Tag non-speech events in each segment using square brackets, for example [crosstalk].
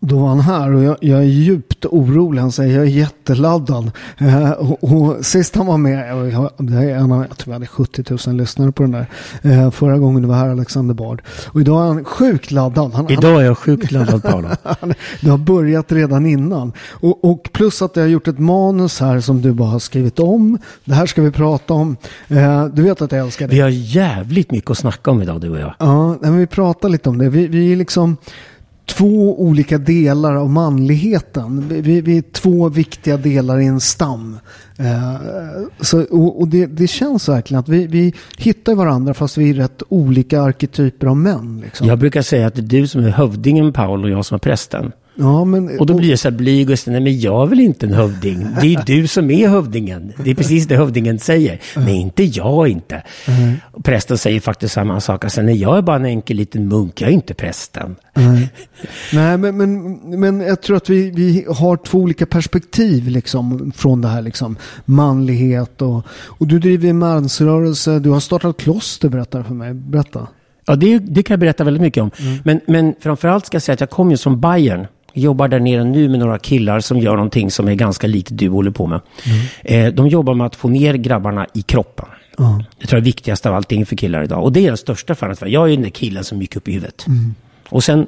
Då var han här och jag, jag är djupt orolig. Han säger jag är jätteladdad. Eh, och, och sist han var med, jag, av, jag tror vi hade 70 000 lyssnare på den där. Eh, förra gången det var här Alexander Bard. Och idag är han sjukt laddad. Han, Idag är jag sjukt laddad Paolo. [laughs] han, det har börjat redan innan. Och, och plus att jag har gjort ett manus här som du bara har skrivit om. Det här ska vi prata om. Eh, du vet att jag älskar det. Vi har jävligt mycket att snacka om idag du och jag. Ja, men vi pratar lite om det. Vi, vi är liksom två olika delar av manligheten. Vi, vi, är två viktiga delar i en stam. Eh, så, och och det, det känns verkligen att vi, vi hittar varandra fast vi är rätt olika arketyper av män. Liksom. Jag brukar säga att det är du som är hövdingen Paul och jag som är prästen. Ja, men, Och då blir jag så här blyg och säger, nej men jag är väl inte en hövding. Det är du som är hövdingen. Det är precis det hövdingen säger. Nej, inte jag inte. Och prästen säger faktiskt samma sak. Alltså, nej, jag är bara en enkel liten munk, jag är inte prästen. Nej, [laughs] Nej men, men, men jag tror att vi, vi har två olika perspektiv liksom, från det här liksom, manlighet och, och du driver en mansrörelse, du har startat kloster berättar för mig. Berätta. Ja, det, det kan jag berätta väldigt mycket om. Men, men framförallt ska jag säga att jag kom ju från Bayern. Jobbar där nere nu med några killar som gör någonting som är ganska likt du håller på med. Eh, de jobbar med att få ner grabbarna i kroppen. Det tror jag är viktigast av allting för killar idag. Och det är den största faran. Jag är ju den där killen som gick upp i huvudet. Och sen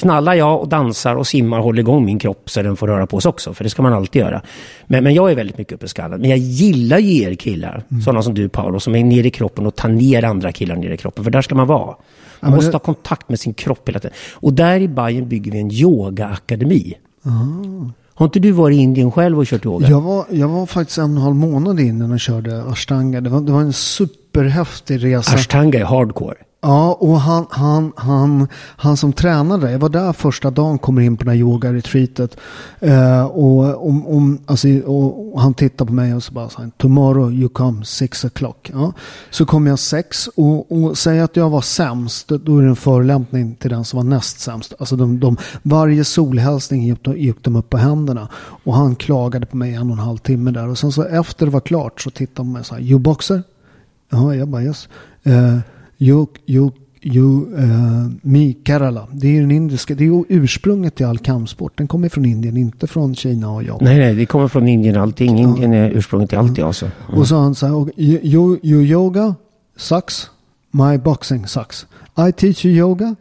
knallar jag och dansar och simmar håller igång min kropp så den får röra på sig också. För det ska man alltid göra. Men, men jag är väldigt mycket uppe i skallen. Men jag gillar ju er killar. Sådana som du Paolo, som är nere i kroppen och tar ner andra killar ner i kroppen. För där ska man vara. Man men måste det- ha kontakt med sin kropp hela tiden. Och där i Bayern bygger vi en yogaakademi. Har inte du varit i Indien själv och kört yoga? Jag var, jag var faktiskt en och en halv månad innan och körde ashtanga. Det var, det var en superhäftig resa. Ashtanga är hardcore. Ja, och han, han, han, han som tränade, jag var där första dagen, kommer in på det här yoga-retreatet. Eh, och, om, om, alltså, och, och han tittar på mig och så bara tomorrow you come six o'clock. Ja. Så kom jag sex och, och säger att jag var sämst, då är det en förolämpning till den som var näst sämst. Alltså de, de, varje solhälsning gick de, gick de upp på händerna. Och han klagade på mig en och en halv timme där. Och sen så efter det var klart så tittade han på mig så här, you boxer? Ja, jag bara yes. Eh, you, you, you, uh, me, Kerala. Det är den indiska, det är ursprunget till all kampsport. Den kommer från Indien, inte från Kina och Japan. Nej, nej, det kommer från Indien allting. Indien är ursprunget till allt, alltså. Och så han och, you, you, you yoga sucks, my boxing sucks. I teach you yoga,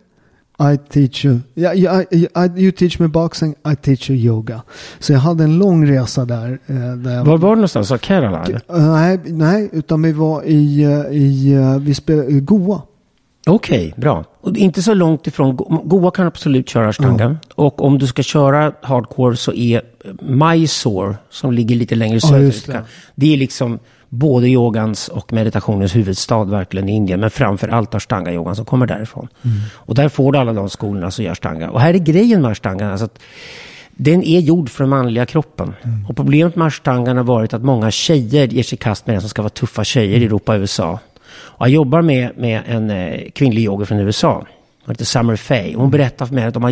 I teach you, yeah, I, I, you teach me boxing, I teach you yoga. Så jag hade en lång resa där. eh, där Var var det någonstans? Sa Kerala? Eh, nej, nej, utan vi var i, eh, i vi spelade i Goa. Okej, bra. Och inte så långt ifrån. Go- Goa kan absolut köra ashtanga. Och om du ska köra hardcore så är Mysore, som ligger lite längre Ja, söderut, det. det. är liksom både yogans och meditationens huvudstad verkligen i Indien. Men framför allt ashtanga-yogan som kommer därifrån. Och där får du alla de skolorna som gör ashtanga. Och här är grejen med ashtanga. Alltså att den är gjord för den manliga kroppen. Och problemet med ashtangan har varit att många tjejer ger sig kast med den som ska vara tuffa tjejer i Europa och USA. Och jag jobbar med, med en eh, kvinnlig yoga från USA. Hon heter Summer Faye. Hon berättar för mig att de har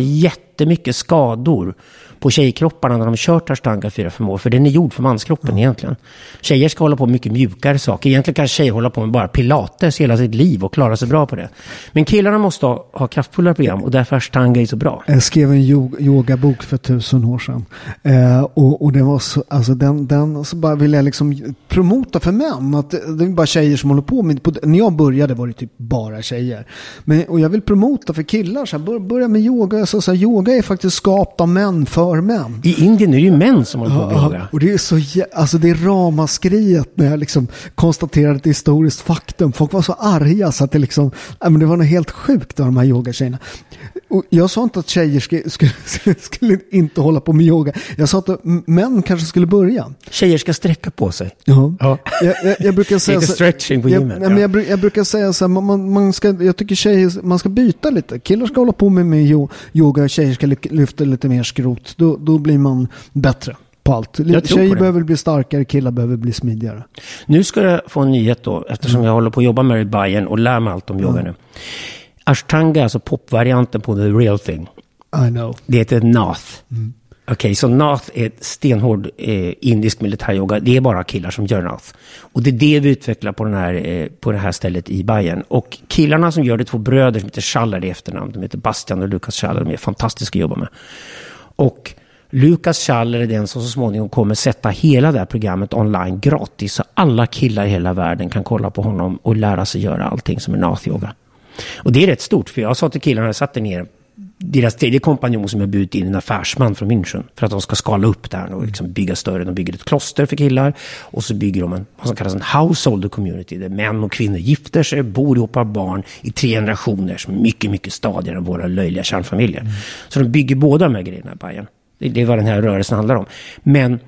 jättemycket skador på tjejkropparna när de kört ashtanga 4-5 år. För den är gjord för manskroppen egentligen. Tjejer ska hålla på med mycket mjukare saker. Egentligen kan tjejer hålla på med bara pilates hela sitt liv och klara sig bra på det. Men killarna måste ha, ha kraftfullare program och därför ashtanga är så bra. Jag skrev en yo- yogabok för tusen år sedan. Eh, och, och det var så, alltså den, den så bara ville jag liksom promota för män. Att det, det är bara tjejer som håller på med på, När jag började var det typ bara tjejer. Men, och jag vill promota för killar. Så här, bör, börja med yoga. Så, så här, yoga är faktiskt skapt av män för män. I Indien är det ju män som håller på med Ja, yoga. och det är så alltså det är ramaskriet när jag liksom konstaterade ett historiskt faktum. Folk var så arga så att det liksom, nej, men det var något helt sjukt av de här yogatjejerna. Och jag sa inte att tjejer skulle, [laughs] skulle, skulle inte hålla på med yoga. Jag sa att m- män kanske skulle börja. Tjejer ska sträcka på sig. Ja. Ja. Jag, jag, jag brukar [laughs] säga Lite stretching på jag, gymmet, men ja. jag, bru- jag brukar säga så här, man, man, ska, jag tycker tjejer, man ska byta lite. Killar ska hålla på med, med yo- yoga tjejer ska ly- lyfta lite mer skrot. Då, då blir man bättre på allt. Jag Tjejer behöver bli starkare, killar behöver bli smidigare. Nu ska jag få en nyhet då, eftersom jag håller på att jobba med Bayern och lär mig allt om yoga nu. Ashtanga, alltså popvarianten på the real thing. I know. Det heter Nath. Okej, så Nath är stenhård eh, indisk militäryoga. Det är bara killar som gör Nath. Och det är det vi utvecklar på, den här, eh, på det här stället i Bayern. Och killarna som gör det, två bröder som heter Schaller i efternamn. De heter Bastian och Lukas Schaller. De är fantastiska att jobba med. Och Lukas Schaller är den som så småningom kommer sätta hela det här programmet online gratis. Så alla killar i hela världen kan kolla på honom och lära sig göra allting som är Nath-yoga. Och det är rätt stort, för jag sa till killarna, jag satte ner deras tredje kompanjon som jag bjudit in en affärsman från München. För att de ska skala upp där och liksom bygga större. De bygger ett kloster för killar. Och så bygger de en, vad som kallas en household community. Där män och kvinnor gifter sig, bor ihop, har barn i tre generationer. Som är mycket, mycket stadigare än våra löjliga kärnfamiljer. Så de bygger båda de här grejerna i Bayern. Det, det är vad den här rörelsen handlar om. Men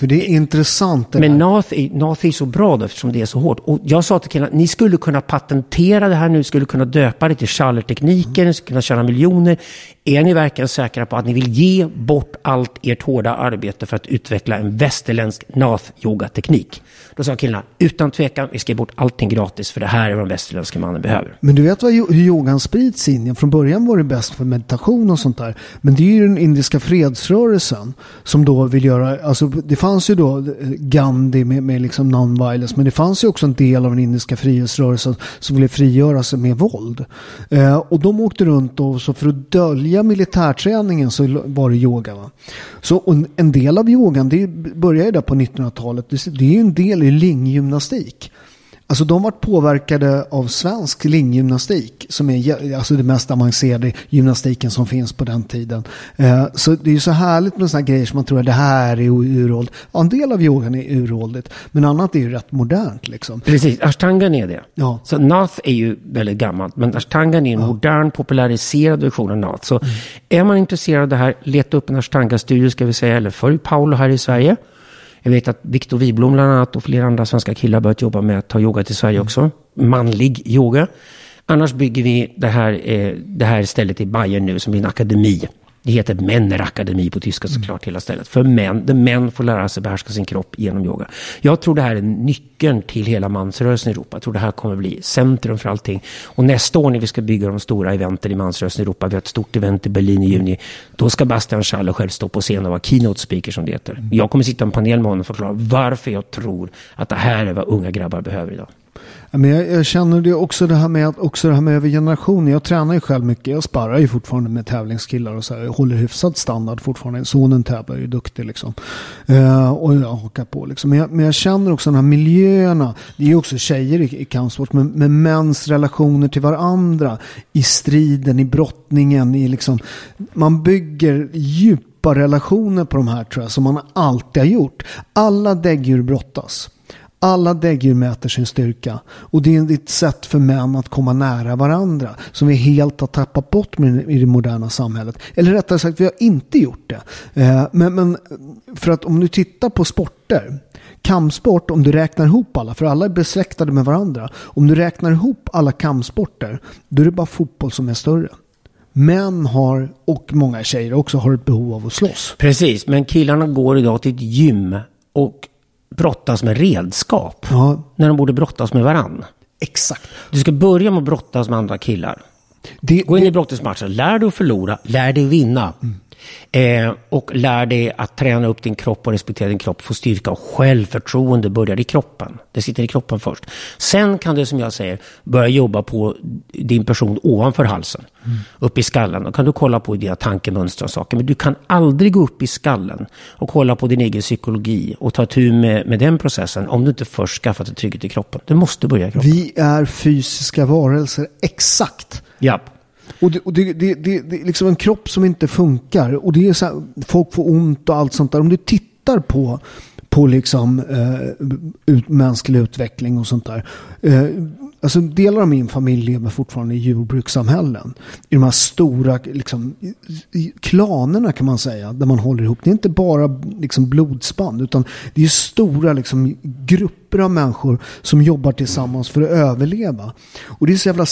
för det är intressant. Det men. Nath är, Nath är så bra då, eftersom det är så hårt. Och jag sa till killarna, ni skulle kunna patentera det här nu, skulle kunna döpa det till Schaller-tekniken, ni skulle kunna tjäna miljoner. Är ni verkligen säkra på att ni vill ge bort allt ert hårda arbete för att utveckla en västerländsk Nath-yoga-teknik? Då sa killarna, utan tvekan, vi ska ge bort allting gratis, för det här är vad den västerländska mannen behöver. Men du vet vad, hur yogan sprids in? Från början var det bäst för meditation och sånt där. Men det är ju den indiska fredsrörelsen som då vill göra, alltså det fanns ju då eh, Gandhi med, med liksom non-violence, men det fanns ju också en del av den indiska frihetsrörelsen som ville frigöra sig med våld. Eh, och de åkte runt och så för att dölja militärträningen så var det yoga. Va? Så en- del av yogan, det började ju där på 1900-talet, det, det är ju en del i linggymnastik. Alltså de varit påverkade av svensk linggymnastik som är alltså det mest avancerade gymnastiken som finns på den tiden. Eh, så det är ju så härligt med sådana grejer som man tror att det här är uråldrigt. Ja, en del av yogan är uråldrigt, men annat är ju rätt modernt liksom. Precis, ashtangan är det. Ja. Så nath är ju väldigt gammalt, men ashtangan är en modern, populariserad version av nath. Så är man intresserad av det här, leta upp en ashtanga-studio ska vi säga, eller följ Paolo här i Sverige. Jag vet att Viktor Wiblom bland annat och flera andra svenska killar börjat jobba med att ta yoga till Sverige också. Manlig yoga. Annars bygger vi det här, eh, det här stället i Bayern nu som är en akademi. Det heter Männerakademi på tyska såklart, hela stället. För män, där män får lära sig behärska sin kropp genom yoga. Jag tror det här är nyckeln till hela mansrörelsen i Europa. Jag tror det här kommer bli centrum för allting. Och nästa år när vi ska bygga de stora eventen i mansrörelsen i Europa, vi har ett stort event i Berlin i juni, då ska Bastian Schaller själv stå på scen och vara keynote speaker som det heter. Jag kommer sitta i en panel med honom och förklara varför jag tror att det här är vad unga grabbar behöver idag. Men jag, jag känner det också det här med att också det här med över generationer. Jag tränar ju själv mycket. Jag sparrar ju fortfarande med tävlingskillar och så här. Jag håller hyfsad standard fortfarande. Sonen tävlar ju duktig liksom. Eh, och jag hakar på liksom. Men jag, men jag känner också de här miljöerna. Det är ju också tjejer i, i kampsport. Men med mäns relationer till varandra. I striden, i brottningen, i liksom. Man bygger djupa relationer på de här tror jag. Som man alltid har gjort. Alla däggdjur brottas. Alla däggdjur mäter sin styrka och det är ett sätt för män att komma nära varandra som vi helt har tappat bort i det moderna samhället. Eller rättare sagt, vi har inte gjort det. Eh, men, men för att om du tittar på sporter, kampsport, om du räknar ihop alla, för alla är besläktade med varandra. Om du räknar ihop alla kampsporter, då är det bara fotboll som är större. Män har, och många tjejer också, har ett behov av att slåss. Precis, men killarna går idag till ett gym och brottas med redskap. Ja. När de borde brottas med varann. Exakt. Du ska börja med att brottas med andra killar. Det, Gå in det, i brottningsmatchen. Lär dig att förlora, lär dig vinna. Eh, och lär dig att träna upp din kropp och respektera din kropp. Få styrka och självförtroende börjar i kroppen. Det sitter i kroppen först. Sen kan du, som jag säger, börja jobba på din person ovanför halsen. Upp i skallen. Då kan du kolla på dina tankemönster och saker. Men du kan aldrig gå upp i skallen och kolla på din egen psykologi och ta tur med, med den processen om du inte först skaffat en trygghet i kroppen. Du måste börja i kroppen. vi är fysiska varelser, exakt. Japp. Och, det, och det, det, det, det är liksom en kropp som inte funkar. Och det är så här, folk får ont och allt sånt där. Om du tittar på, på liksom, eh, ut, mänsklig utveckling och sånt där. Eh, alltså delar av min familj lever fortfarande i jordbrukssamhällen. I de här stora liksom, klanerna kan man säga, där man håller ihop. Det är inte bara liksom, blodsband, utan det är stora liksom, grupper av människor som jobbar tillsammans för att överleva. Och det är så jävla,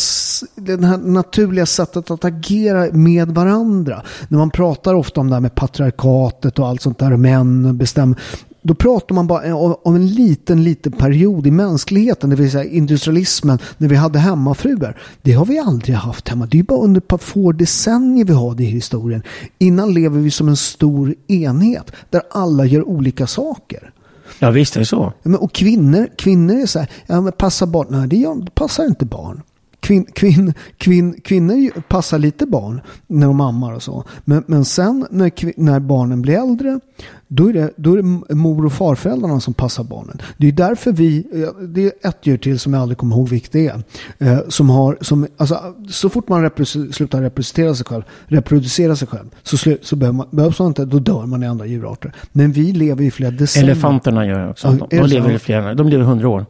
det här naturliga sättet att agera med varandra. När man pratar ofta om det här med patriarkatet och allt sånt där, män bestämmer då pratar man bara om en liten, liten period i mänskligheten, det vill säga industrialismen, när vi hade hemmafruar. Det har vi aldrig haft hemma. Det är bara under ett par få decennier vi har det i historien. Innan lever vi som en stor enhet, där alla gör olika saker. Ja, visst är det så. Men, och kvinnor, kvinnor är så här, ja men passa barn. Nej, det passar inte barn kvin, kvin, kvin, kvinnor passar lite barn när de ammar och så. Men, men sen när, när barnen blir äldre, då är, det, då är det mor och farföräldrarna som passar barnen. Det är därför vi, det är ett djur till som jag aldrig kommer ihåg vilket det är. Eh, som har, som, alltså, så fort man slutar reproducera sig själv, reproducera sig själv, så, slu, så behöver man, behövs man inte, då dör man i andra djurarter. Men vi lever i flera decennier. Elefanterna gör också. De, de lever i flera, de lever hundra år.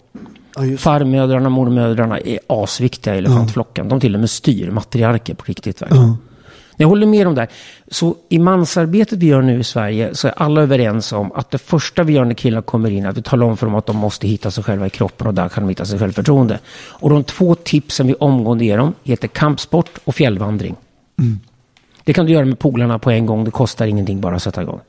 Ja, Farmödrarna, mormödrarna är asviktiga i elefantflocken. Ja. De till och med styr matriarker på riktigt. Ja. Jag håller med om det här. Så i mansarbetet vi gör nu i Sverige så är alla överens om att det första vi gör när killarna kommer in är att vi talar om för dem att de måste hitta sig själva i kroppen och där kan de hitta sig självförtroende. Och de två tipsen vi omgående ger dem heter kampsport och fjällvandring. Mm. Det kan du göra med polarna på en gång. Det kostar ingenting bara att sätta igång.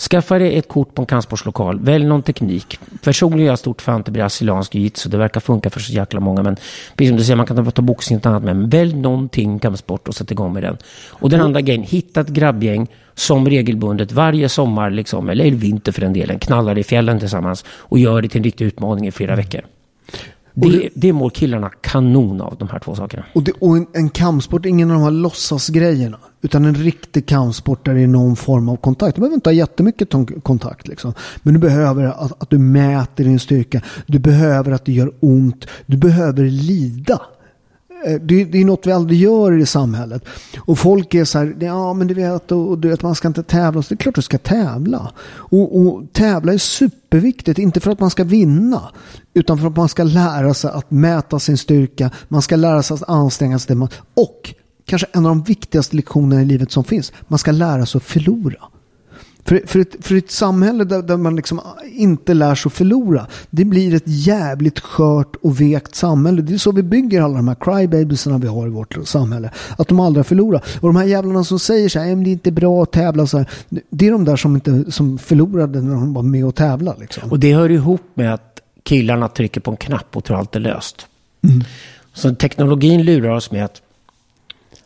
Skaffa dig ett kort på en kampsportslokal. Välj någon teknik. Personligen är jag stort fan till brasiliansk jitsu. Det verkar funka för så jäkla många. Men precis som du säger, man kan ta boxning och annat med. Men välj någonting kampsport och sätt igång med den. Och den andra grejen, hitta ett grabbgäng som regelbundet varje sommar, liksom, eller vinter för den delen, knallar i fjällen tillsammans och gör det till en riktig utmaning i flera veckor. Det, det, mår killarna kanon av, de här två sakerna. Och, det, och en, en kampsport, ingen av de här låtsasgrejerna. Utan en riktig kampsport där det är någon form av kontakt. Du behöver inte ha jättemycket kontakt. Liksom. Men du behöver att, att du mäter din styrka. Du behöver att det gör ont. Du behöver lida. Eh, det, det, är något vi aldrig gör i samhället. Och folk är så här, ja men du vet, och, och du vet man ska inte tävla. Så det är klart du ska tävla. Och, och, tävla är superviktigt, inte för att man ska vinna. Utan för att man ska lära sig att mäta sin styrka. Man ska lära sig att anstränga sig. Och kanske en av de viktigaste lektionerna i livet som finns. Man ska lära sig att förlora. För, för, ett, för ett samhälle där, där, man liksom inte lär sig att förlora, det blir ett jävligt skört och vekt samhälle. Det är så vi bygger alla de här crybabiesarna vi har i vårt samhälle. Att de aldrig förlorar. Och de här jävlarna som säger så här, det är inte bra att tävla så här. Det är de där som, inte, som förlorade när de var med och tävla. Liksom. Och det hör ihop med att killarna trycker på en knapp och tror allt är löst. Mm. Så teknologin lurar oss med att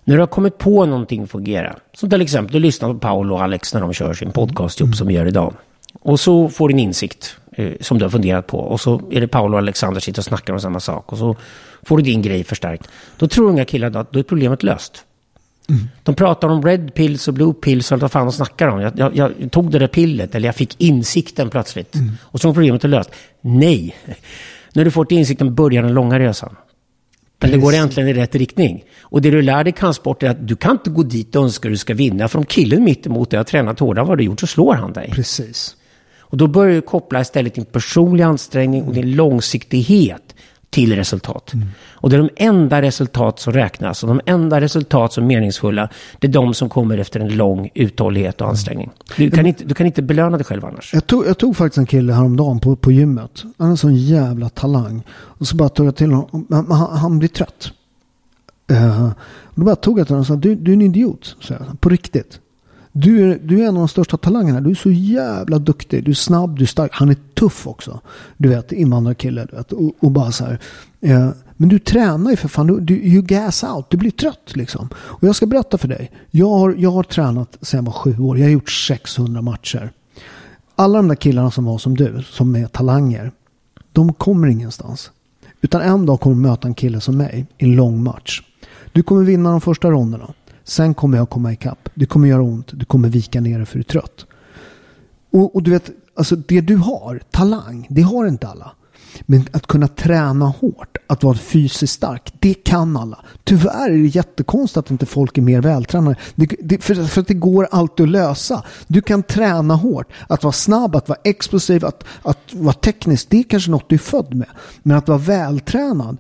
när du har kommit på någonting fungera, som till exempel du lyssnar på Paolo och Alex när de kör sin podcast ihop som vi gör idag. Och så får du en insikt eh, som du har funderat på. Och så är det Paolo och Alexander sitter och snackar om samma sak. Och så får du din grej förstärkt. Då tror unga killar att då är problemet löst. Mm. De pratar om red pills och blue pills och allt vad fan de snackar om. Jag, jag, jag, tog det där pillet eller jag fick insikten plötsligt. Mm. Och så var problemet är löst. Nej. [laughs] När du får till insikten börjar den långa resan. Men det går egentligen i rätt riktning. Och det du lär dig i kampsport är att du kan inte gå dit och önska att du ska vinna. För om killen mitt emot dig har tränat hårdare än vad du gjort så slår han dig. Precis. Och då börjar du koppla istället din personliga ansträngning och din långsiktighet till resultat. Mm. Och det är de enda resultat som räknas och de enda resultat som är meningsfulla, det är de som kommer efter en lång uthållighet och ansträngning. Du kan, inte, du kan inte belöna dig själv annars. Jag tog, jag tog faktiskt en kille häromdagen på, på gymmet. Han är en sån jävla talang. Och så bara tog jag till honom, han, han blir trött. Uh, och då bara tog jag till honom och sa, du, du är en idiot. Så jag, på riktigt. Du är, du är en av de största talangerna. Du är så jävla duktig. Du är snabb, du är stark. Han är tuff också. Du vet, invandrarkille. Du vet. Och, och bara så här. Eh, men du tränar ju för fan. Du, du you gas out. Du blir trött liksom. Och jag ska berätta för dig. Jag har, jag har tränat sedan jag var sju år. Jag har gjort 600 matcher. Alla de där killarna som var som du, som är talanger. De kommer ingenstans. Utan en dag kommer du möta en kille som mig i en lång match. Du kommer vinna de första ronderna. Sen kommer jag komma ikapp. Det kommer göra ont. Du kommer vika ner dig för du är trött. Och, och, du vet, alltså det du har, talang, det har inte alla. Men att kunna träna hårt, att vara fysiskt stark, det kan alla. Tyvärr är det jättekonstigt att inte folk är mer vältränade. Det, det, för, för, att det går alltid att lösa. Du kan träna hårt. Att vara snabb, att vara explosiv, att, att vara teknisk, det är kanske något du är född med. Men att vara vältränad,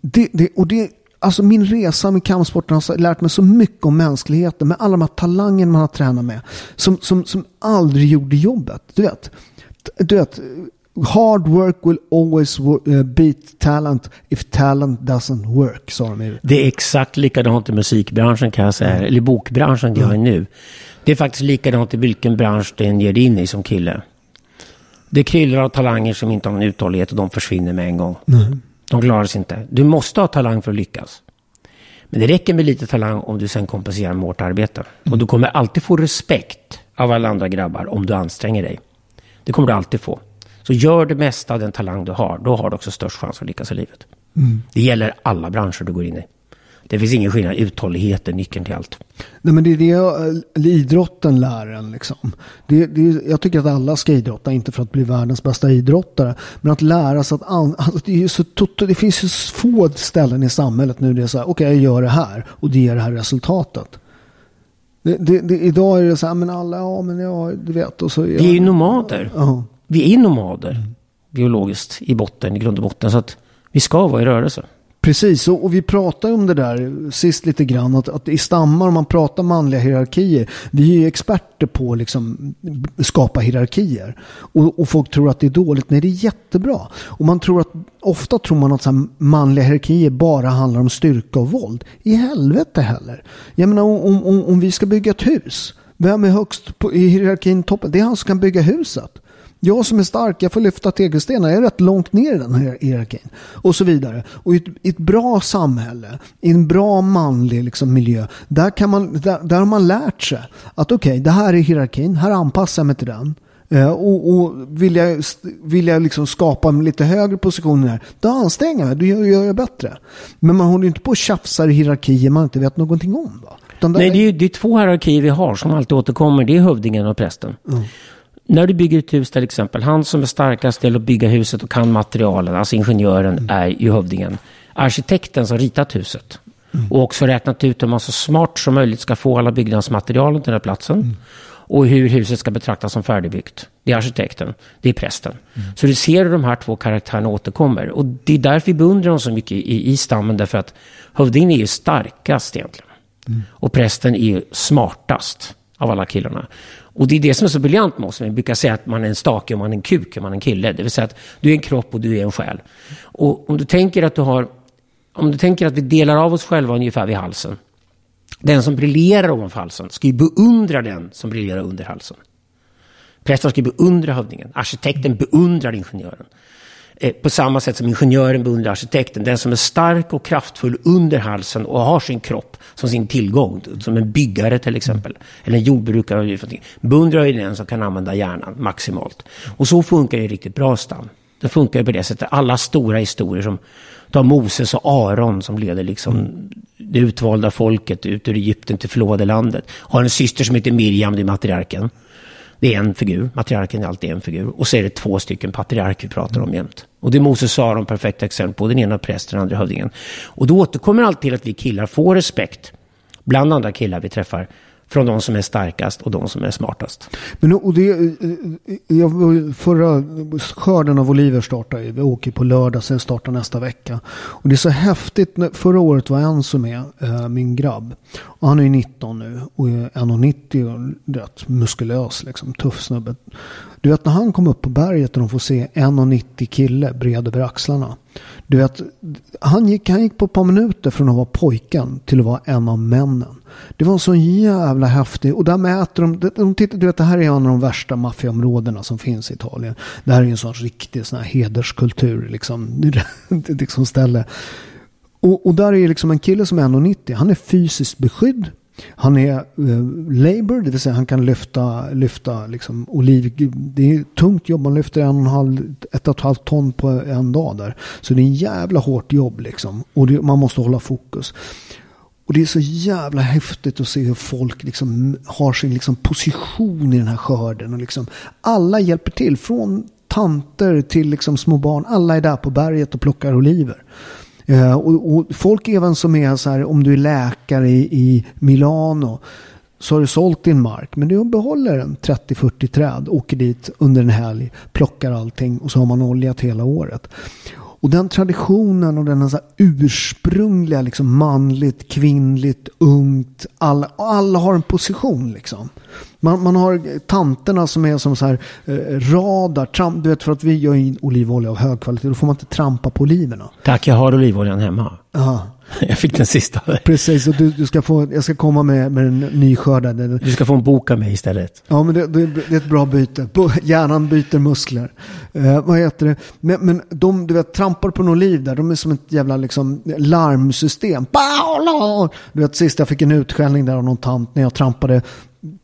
det, det, och det, alltså min resa med kampsporten har lärt mig så mycket om mänskligheten. Med alla de här talangerna man har tränat med. Som, som, som aldrig gjorde jobbet. Du vet, du vet Hard work will always uh, beat talent if talent doesn't work, sa de. Det är exakt likadant i musikbranschen kan jag säga, mm. eller bokbranschen det jag är nu. Det är faktiskt likadant i vilken bransch du än ger dig in i som kille. Det kryllar av talanger som inte har någon uthållighet och de försvinner med en gång. Mm. De klarar sig inte. Du måste ha talang för att lyckas. Men det räcker med lite talang om du sen kompenserar med hårt arbete. Mm. Och du kommer alltid få respekt av alla andra grabbar om du anstränger dig. Det kommer du alltid få. Så gör det mesta av den talang du har, då har du också störst chans att lyckas i livet. Mm. Det gäller alla branscher du går in i. Det finns ingen skillnad. Uthållighet är nyckeln till allt. Nej, men det är det eh, idrotten lär en. Liksom. Det, det, jag tycker att alla ska idrotta, inte för att bli världens bästa idrottare. Men att lära sig att... Alltså det, är så, det finns ju få ställen i samhället nu det är så här, okej okay, jag gör det här och det ger det här resultatet. Det, det, idag är det så här, men alla, ja men ja, du vet. Och så, Vi är ju nomader. Ja. Vi är nomader, biologiskt, i botten, i grund och botten. Så att vi ska vara i rörelse. Precis, och, och vi pratade om det där sist lite grann. Att, att i stammar, om man pratar manliga hierarkier. Vi är ju experter på att liksom skapa hierarkier. Och, och, folk tror att det är dåligt. Nej, det är jättebra. Och man tror att, ofta tror man att så manliga hierarkier bara handlar om styrka och våld. I helvete heller. Jag menar, om, om, om vi ska bygga ett hus. Vem är högst på, i hierarkin toppen? Det är han som kan bygga huset. Jag som är stark, jag får lyfta tegelstenar. Jag är rätt långt ner i den här hierarkin. Och så vidare. Och i ett, i ett bra samhälle, i en bra manlig liksom, miljö, där, kan man, där, där har man lärt sig att okej, okay, det här är hierarkin, här anpassar jag mig till den. Uh, och, och, vill jag, vill jag liksom skapa en lite högre position här, då anstränger jag mig, då gör, gör jag bättre. Men man håller inte på och tjafsar i hierarkier man inte vet någonting om. Va? Nej, det är, det är två hierarkier vi har som alltid återkommer. Det är hövdingen och prästen. Mm. När du bygger ett hus till exempel, han som är starkast till att bygga huset och kan materialen, alltså ingenjören, mm. är ju hövdingen. Arkitekten som ritat huset mm. och också räknat ut hur man så smart som möjligt ska få alla byggnadsmaterialen till den här platsen. Mm. Och hur huset ska betraktas som färdigbyggt. Det är arkitekten, det är prästen. Mm. Så du ser hur de här två karaktärerna återkommer. Och det är därför vi beundrar dem så mycket i, i stammen, därför att hövdingen är ju starkast egentligen. Mm. Och prästen är ju smartast av alla killarna. Och det är det som är så briljant med oss. Vi brukar säga att man är en stake och man är en kuk och man är en kille. Det vill säga att du är en kropp och du är en själ. Och om du tänker att du har... Om du tänker att vi delar av oss själva ungefär vid halsen. Den som briljerar ovanför halsen ska ju beundra den som briljerar under halsen. Prästen ska beundra hövdingen. Arkitekten beundrar ingenjören. Eh, på samma sätt som ingenjören beundrar arkitekten. Den som är stark och kraftfull under halsen och har sin kropp som sin tillgång. Som en byggare till exempel. Eller en jordbrukare. Beundrar ju den som kan använda hjärnan maximalt. Och så funkar ju riktigt bra stam. Det funkar ju på det sättet. Alla stora historier som tar Moses och Aron som leder liksom det utvalda folket ut ur Egypten till förlovade landet. Har en syster som heter Miriam, det är matriarken. Det är en figur, matriarken är alltid en figur. Och så är det två stycken patriarker vi pratar om jämt. Och det är Moses och Aron perfekta exempel på. Den ena prästen, den andra hövdingen. Och då återkommer alltid till att vi killar får respekt bland andra killar vi träffar från de som är starkast och de som är smartast. Men och det, eh, eh, jag, förra skörden av oliver startar ju. Vi åker på lördag, sen startar nästa vecka. Och det är så häftigt. Förra året var en som är eh, min grabb. Och han är ju 19 nu och är 1,90 och rätt muskulös, liksom, tuff snubbe. Du vet när han kom upp på berget och de får se 1,90 kille bred över axlarna. Du vet, han gick, han gick på ett par minuter från att vara pojken till att vara en av männen. Det var en sån jävla häftig... Och där mäter de, de, de tittar, du vet det här är en av de värsta maffiaområdena som finns i Italien. Det här är en sån riktig sån här hederskultur liksom. [laughs] liksom ställe. Och, och där är liksom en kille som är 1,90. Han är fysiskt beskydd. Han är eh, labor, det vill säga han kan lyfta, lyfta liksom oliv. Det är tungt jobb, man lyfter en och en halv, ett och ett halvt ton på en dag där. Så det är en jävla hårt jobb liksom. Och det, man måste hålla fokus. Och det är så jävla häftigt att se hur folk liksom har sin liksom position i den här skörden. Och liksom, alla hjälper till, från tanter till liksom små barn. Alla är där på berget och plockar oliver. Eh, och, och, folk även som är så här, om du är läkare i, i Milano så har du sålt din mark. Men du behåller en 30-40 träd, åker dit under en helg, plockar allting och så har man oljat hela året. Och den traditionen och den så här ursprungliga liksom manligt, kvinnligt, ungt. Alla, alla har en position liksom. Man, man har tanterna som är som så här eh, radar. Tramp, du vet för att vi gör in olivolja av hög kvalitet. Då får man inte trampa på oliverna. Tack, jag har olivoljan hemma. Ja, [laughs] Jag fick den sista. precis. Och du, du ska få, jag ska komma med, med den nyskördade. Du ska få en bok av mig istället. Ja, men det, det, det är ett bra byte. Hjärnan byter muskler. Eh, vad heter det? Men, men de, du vet, trampar på en oliv där, de är som ett jävla liksom, larmsystem. Du vet, sist jag fick en utskällning där av någon tant när jag trampade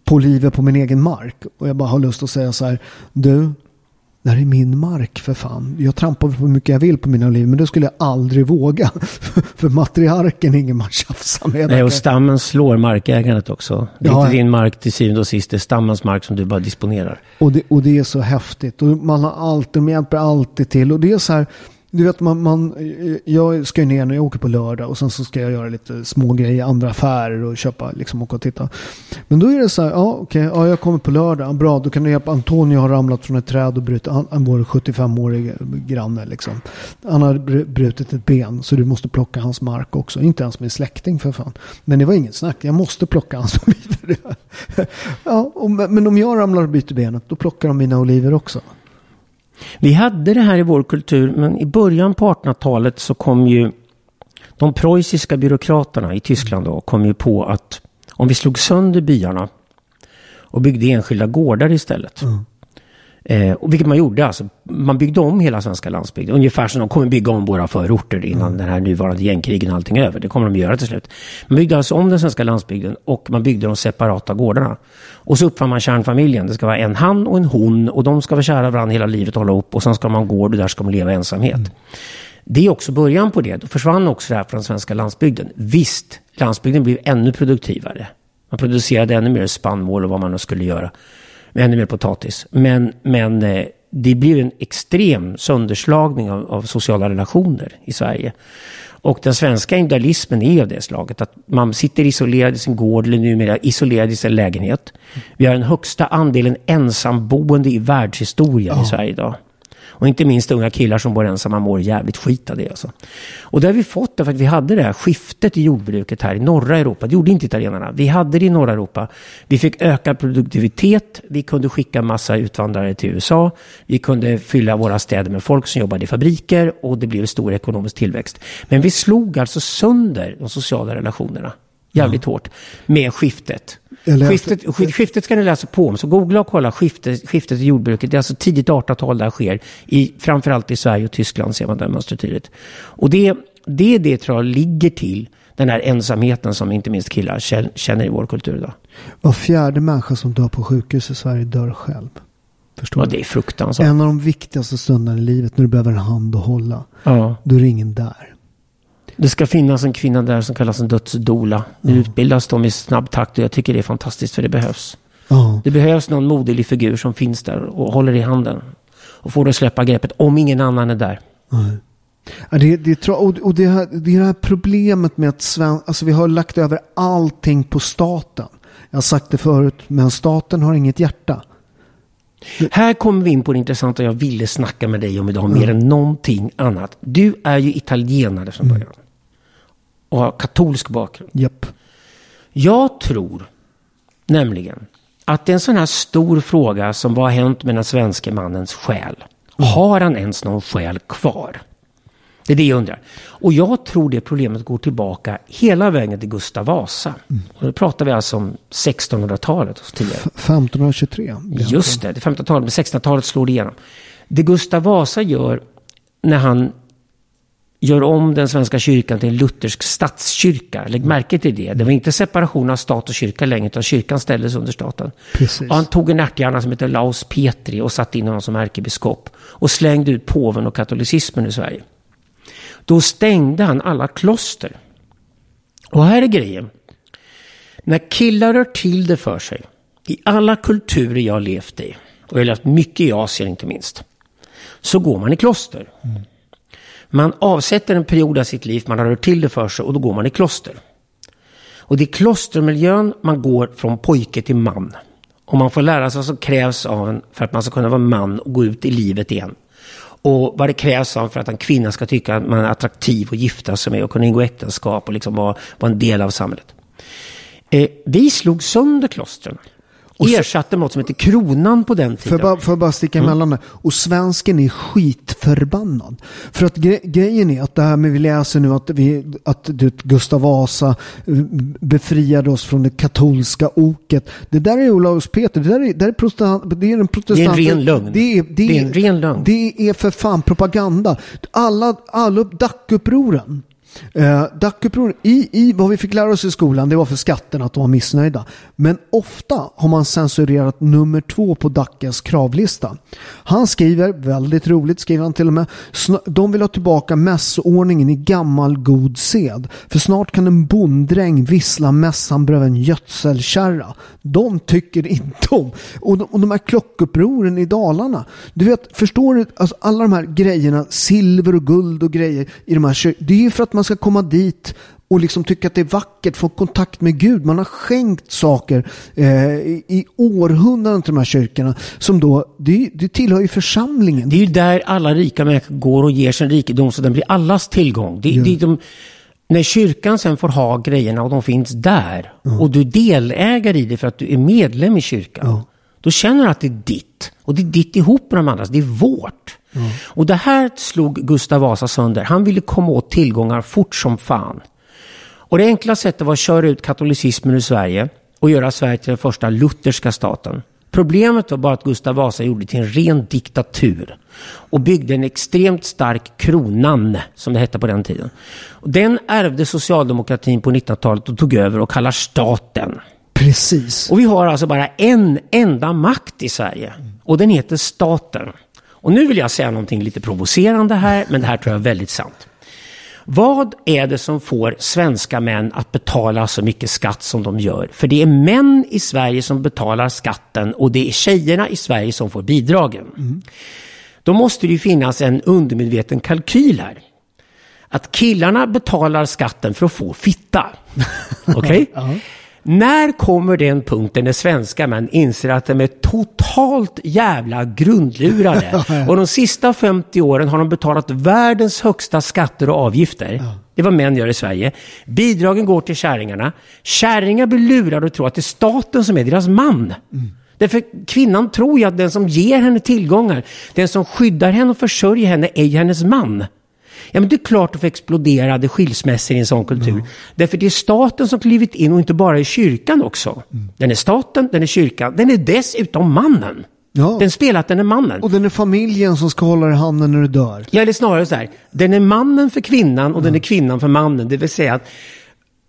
på oliver på min egen mark. Och jag bara har lust att säga så här, du, det här är min mark för fan. Jag trampar på hur mycket jag vill på mina oliver, men det skulle jag aldrig våga. [laughs] för matriarken är ingen man tjafsar med. Nej, och stammen slår markägandet också. Det är Ja. inte din mark till syvende och sist, det är stammens mark som du bara disponerar. Och det, och det är så häftigt. Och man har alltid, de hjälper alltid till. Och det är så här, du vet man, man jag ska ju ner när jag åker på lördag och sen så ska jag göra lite små grejer i andra affärer och köpa, liksom åka och titta. Men då är det så här, ja okej, ja, jag kommer på lördag, bra, då kan du hjälpa, Antonio har ramlat från ett träd och brutit, han, han vår 75-årig granne liksom. Han har brutit ett ben så du måste plocka hans mark också. Inte ens min släkting för fan. Men det var inget snack, jag måste plocka hans oliver. [laughs] ja, och, men om jag ramlar och byter benet, då plockar de mina oliver också. Vi hade det här i vår kultur, men i början på 1800-talet så kom ju de preussiska byråkraterna i Tyskland då, kom ju på att om vi slog sönder byarna och byggde enskilda gårdar istället. Mm. Eh, och vilket man gjorde, alltså, man byggde om hela svenska landsbygden. Ungefär som de kommer bygga om våra förorter innan den här nuvarande gängkrigen och allting är över. Det kommer de göra till slut. Man byggde alltså om den svenska landsbygden och man byggde de separata gårdarna. Och så uppfann man kärnfamiljen. Det ska vara en han och en hon och de ska vara kära varandra hela livet och hålla upp. Och sen ska man ha en gård och där ska man leva i ensamhet. Det är också början på det. Då försvann också det här från den svenska landsbygden. Visst, landsbygden blev ännu produktivare. Man producerade ännu mer spannmål och vad man nu skulle göra. Ännu mer potatis. Men, men eh, det blev en extrem sönderslagning av, av sociala relationer i Sverige. Och den svenska individualismen är av det slaget att man sitter isolerad i sin gård eller numera isolerad i sin lägenhet. Vi har den högsta andelen ensamboende i världshistorien i Sverige idag. Och inte minst unga killar som bor ensamma mår jävligt skit av det. Alltså. Och det har vi fått därför att vi hade det här skiftet i jordbruket här i norra Europa. Det gjorde inte italienarna. Vi hade det i norra Europa. Vi fick ökad produktivitet. Vi kunde skicka massa utvandrare till USA. Vi kunde fylla våra städer med folk som jobbade i fabriker och det blev stor ekonomisk tillväxt. Men vi slog alltså sönder de sociala relationerna jävligt hårt med skiftet. Läste- Skiftet, sk- skiftet ska ni läsa på om. Så googla och kolla skiftet, skiftet i jordbruket. Det är alltså tidigt 1800-tal där sker. I, framförallt i Sverige och Tyskland ser man det mönstret tydligt. Och det, det är det tror jag ligger till den här ensamheten som inte minst killar kä- känner i vår kultur idag. Var fjärde människa som dör på sjukhus i Sverige dör själv. Förstår Ja, det är fruktansvärt. En av de viktigaste stunderna i livet när du behöver en hand att hålla. Ja. Då är det ingen där. Det ska finnas en kvinna där som kallas en dödsdola. Nu utbildas de i snabb takt och jag tycker det är fantastiskt för det behövs. Ja. Det behövs någon moderlig figur som finns där och håller i handen. Och får det att släppa greppet om ingen annan är där. Ja, det, det, och, det, här, det är det här problemet med att sven, alltså vi har lagt över allting på staten. Jag har sagt det förut, men staten har inget hjärta. Här kommer vi in på det intressanta jag ville snacka med dig om idag mer än någonting annat. Du är ju italienare från början. Och har katolsk bakgrund. Japp. Jag tror nämligen att det är en sån här stor fråga som vad har hänt med den svenska mannens själ? Har han ens någon själ kvar? Det är det jag undrar. Och jag tror det problemet går tillbaka hela vägen till Gustav Vasa. Och då pratar vi alltså om 1600-talet och så tidigare. 1523. Just det, det 1500-talet, men 1600-talet slår det igenom. Det Gustav Vasa gör när han gör om den svenska kyrkan till en luthersk statskyrka. Lägg märke till det. Det var inte separation av stat och kyrka längre, utan kyrkan ställdes under staten. Precis. Och han tog en ärthjärna som heter Laus Petri och satte in honom som ärkebiskop. Och slängde ut påven och katolicismen i Sverige. Då stängde han alla kloster. Och här är grejen. När killar rör till det för sig, i alla kulturer jag levt i, och jag har levt mycket i Asien inte minst, så går man i kloster. Man avsätter en period av sitt liv, man har hört till det för sig och då går man i kloster. Och det är klostermiljön man går från pojke till man. Och man får lära sig vad som krävs av en för att man ska kunna vara man och gå ut i livet igen. Och vad det krävs av för att en kvinna ska tycka att man är attraktiv och gifta sig med och kunna ingå äktenskap och liksom vara, vara en del av samhället. Eh, vi slog sönder klostren. Och ersatte något som heter kronan på den tiden. bara, får jag bara sticka Mm. emellan där? Och svensken är skitförbannad. För att gre grejen är att det här med vi läser nu att, vi, att du, Gustav Vasa eh, befriade oss från det katolska oket. Det där är Olaus Peter. Det där är, det är, protestant, det är en protestant. Det är en ren lögn. Det är, det Det är en ren lögn. Det är för fan propaganda. Alla, alla DAC-upproren. Eh, DAC-upproren, i, i vad vi fick lära oss i skolan, det var för skatterna att de var missnöjda. Men ofta har man censurerat nummer två på Dackes kravlista. Han skriver, väldigt roligt skriver han till och med, de vill ha tillbaka mässordningen i gammal god sed. För snart kan en bonddräng vissla mässan bredvid en gödselkärra. De tycker inte om. Och de, och de här klockupproren i Dalarna. Du vet, förstår du? Alltså, alla de här grejerna, silver och guld och grejer i de här Det är ju för att man ska komma dit och liksom tycka att det är vackert, få kontakt med Gud. Man har skänkt saker eh, i, århundraden till de här kyrkorna. Som då, det, det tillhör ju församlingen. Det är ju där alla rika människor går och ger sin rikedom så den blir allas tillgång. Det, det är de, när kyrkan sen får ha grejerna och de finns där och du är delägare i det för att du är medlem i kyrkan. Då känner du att det är ditt. Och det är ditt ihop med de andra. Det är vårt. Och det här slog Gustav Vasa sönder. Han ville komma åt tillgångar fort som fan. Och det enkla sättet var att köra ut katolicismen ur Sverige och göra Sverige till den första lutherska staten. Problemet var bara att Gustav Vasa gjorde det till en ren diktatur och byggde en extremt stark kronan, som det hette på den tiden. Den ärvde socialdemokratin på 1900-talet och tog över och kallar staten. Precis. Och vi har alltså bara en enda makt i Sverige. Och den heter staten. Och nu vill jag säga någonting lite provocerande här, men det här tror jag är väldigt sant. Vad är det som får svenska män att betala så mycket skatt som de gör? För det är män i Sverige som betalar skatten och det är tjejerna i Sverige som får bidragen. Då måste det ju finnas en undermedveten kalkyl här. Att killarna betalar skatten för att få fitta. [laughs] Okej? När kommer den punkten när svenska män inser att de är totalt jävla grundlurade? [laughs] Och de sista 50 åren har de betalat världens högsta skatter och avgifter. Det är vad män gör i Sverige. Bidragen går till kärringarna. Kärringar blir lurade och tror att det är staten som är deras man. Därför kvinnan tror ju att den som ger henne tillgångar, den som skyddar henne och försörjer henne är hennes man. Ja, men det är klart att exploderade skilsmässor i en sån kultur. Därför det är staten som klivit in och inte bara i kyrkan också. Den är staten, den är kyrkan, den är dessutom mannen. Ja. Den spelar att den är mannen. Och den är familjen som ska hålla dig i handen när du dör. Ja, eller snarare så här. Den är mannen för kvinnan och den är kvinnan för mannen. Det vill säga att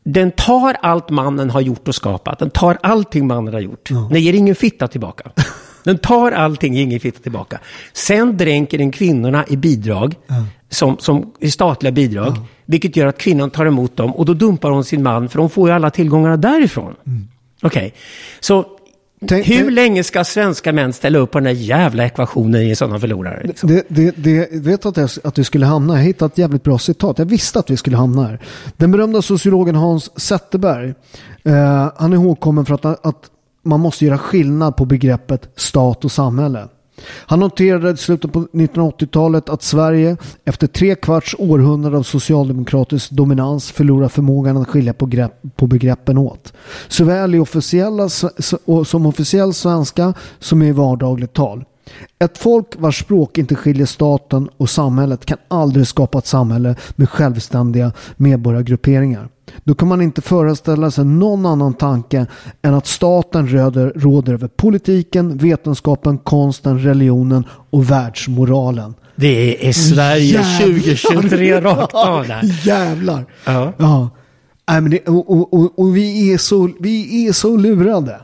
den tar allt mannen har gjort och skapat. Den tar allting mannen har gjort. Den ger ingen fitta tillbaka. [laughs] Den tar allting, ingen fitta tillbaka. Sen dränker den kvinnorna i bidrag, som, som i statliga bidrag. Vilket gör att kvinnan tar emot dem och då dumpar hon sin man för hon får ju alla tillgångarna därifrån. Okej, så Tänk- hur länge ska svenska män ställa upp på den där jävla ekvationen i sådana förlorare? Liksom? Det, det, det, vet du att, jag, att vi skulle hamna här? Jag hittade ett jävligt bra citat. Jag visste att vi skulle hamna här. Den berömda sociologen Hans Zetterberg. Eh, han är ihågkommen för att, att man måste göra skillnad på begreppet stat och samhälle. Han noterade i slutet på 1980-talet att Sverige efter tre kvarts århundrade av socialdemokratisk dominans förlorar förmågan att skilja på, grepp, på begreppen åt. Såväl i officiella som officiell svenska som i vardagligt tal. Ett folk vars språk inte skiljer staten och samhället kan aldrig skapa ett samhälle med självständiga medborgargrupperingar. Då kan man inte föreställa sig någon annan tanke än att staten råder, råder över politiken, vetenskapen, konsten, religionen och världsmoralen. Det är Sverige Jävlar. 2023 [laughs] rakt av där. Jävlar. Ja. ja. Nej, men det, och, och, och, och vi, är så, vi är så lurade.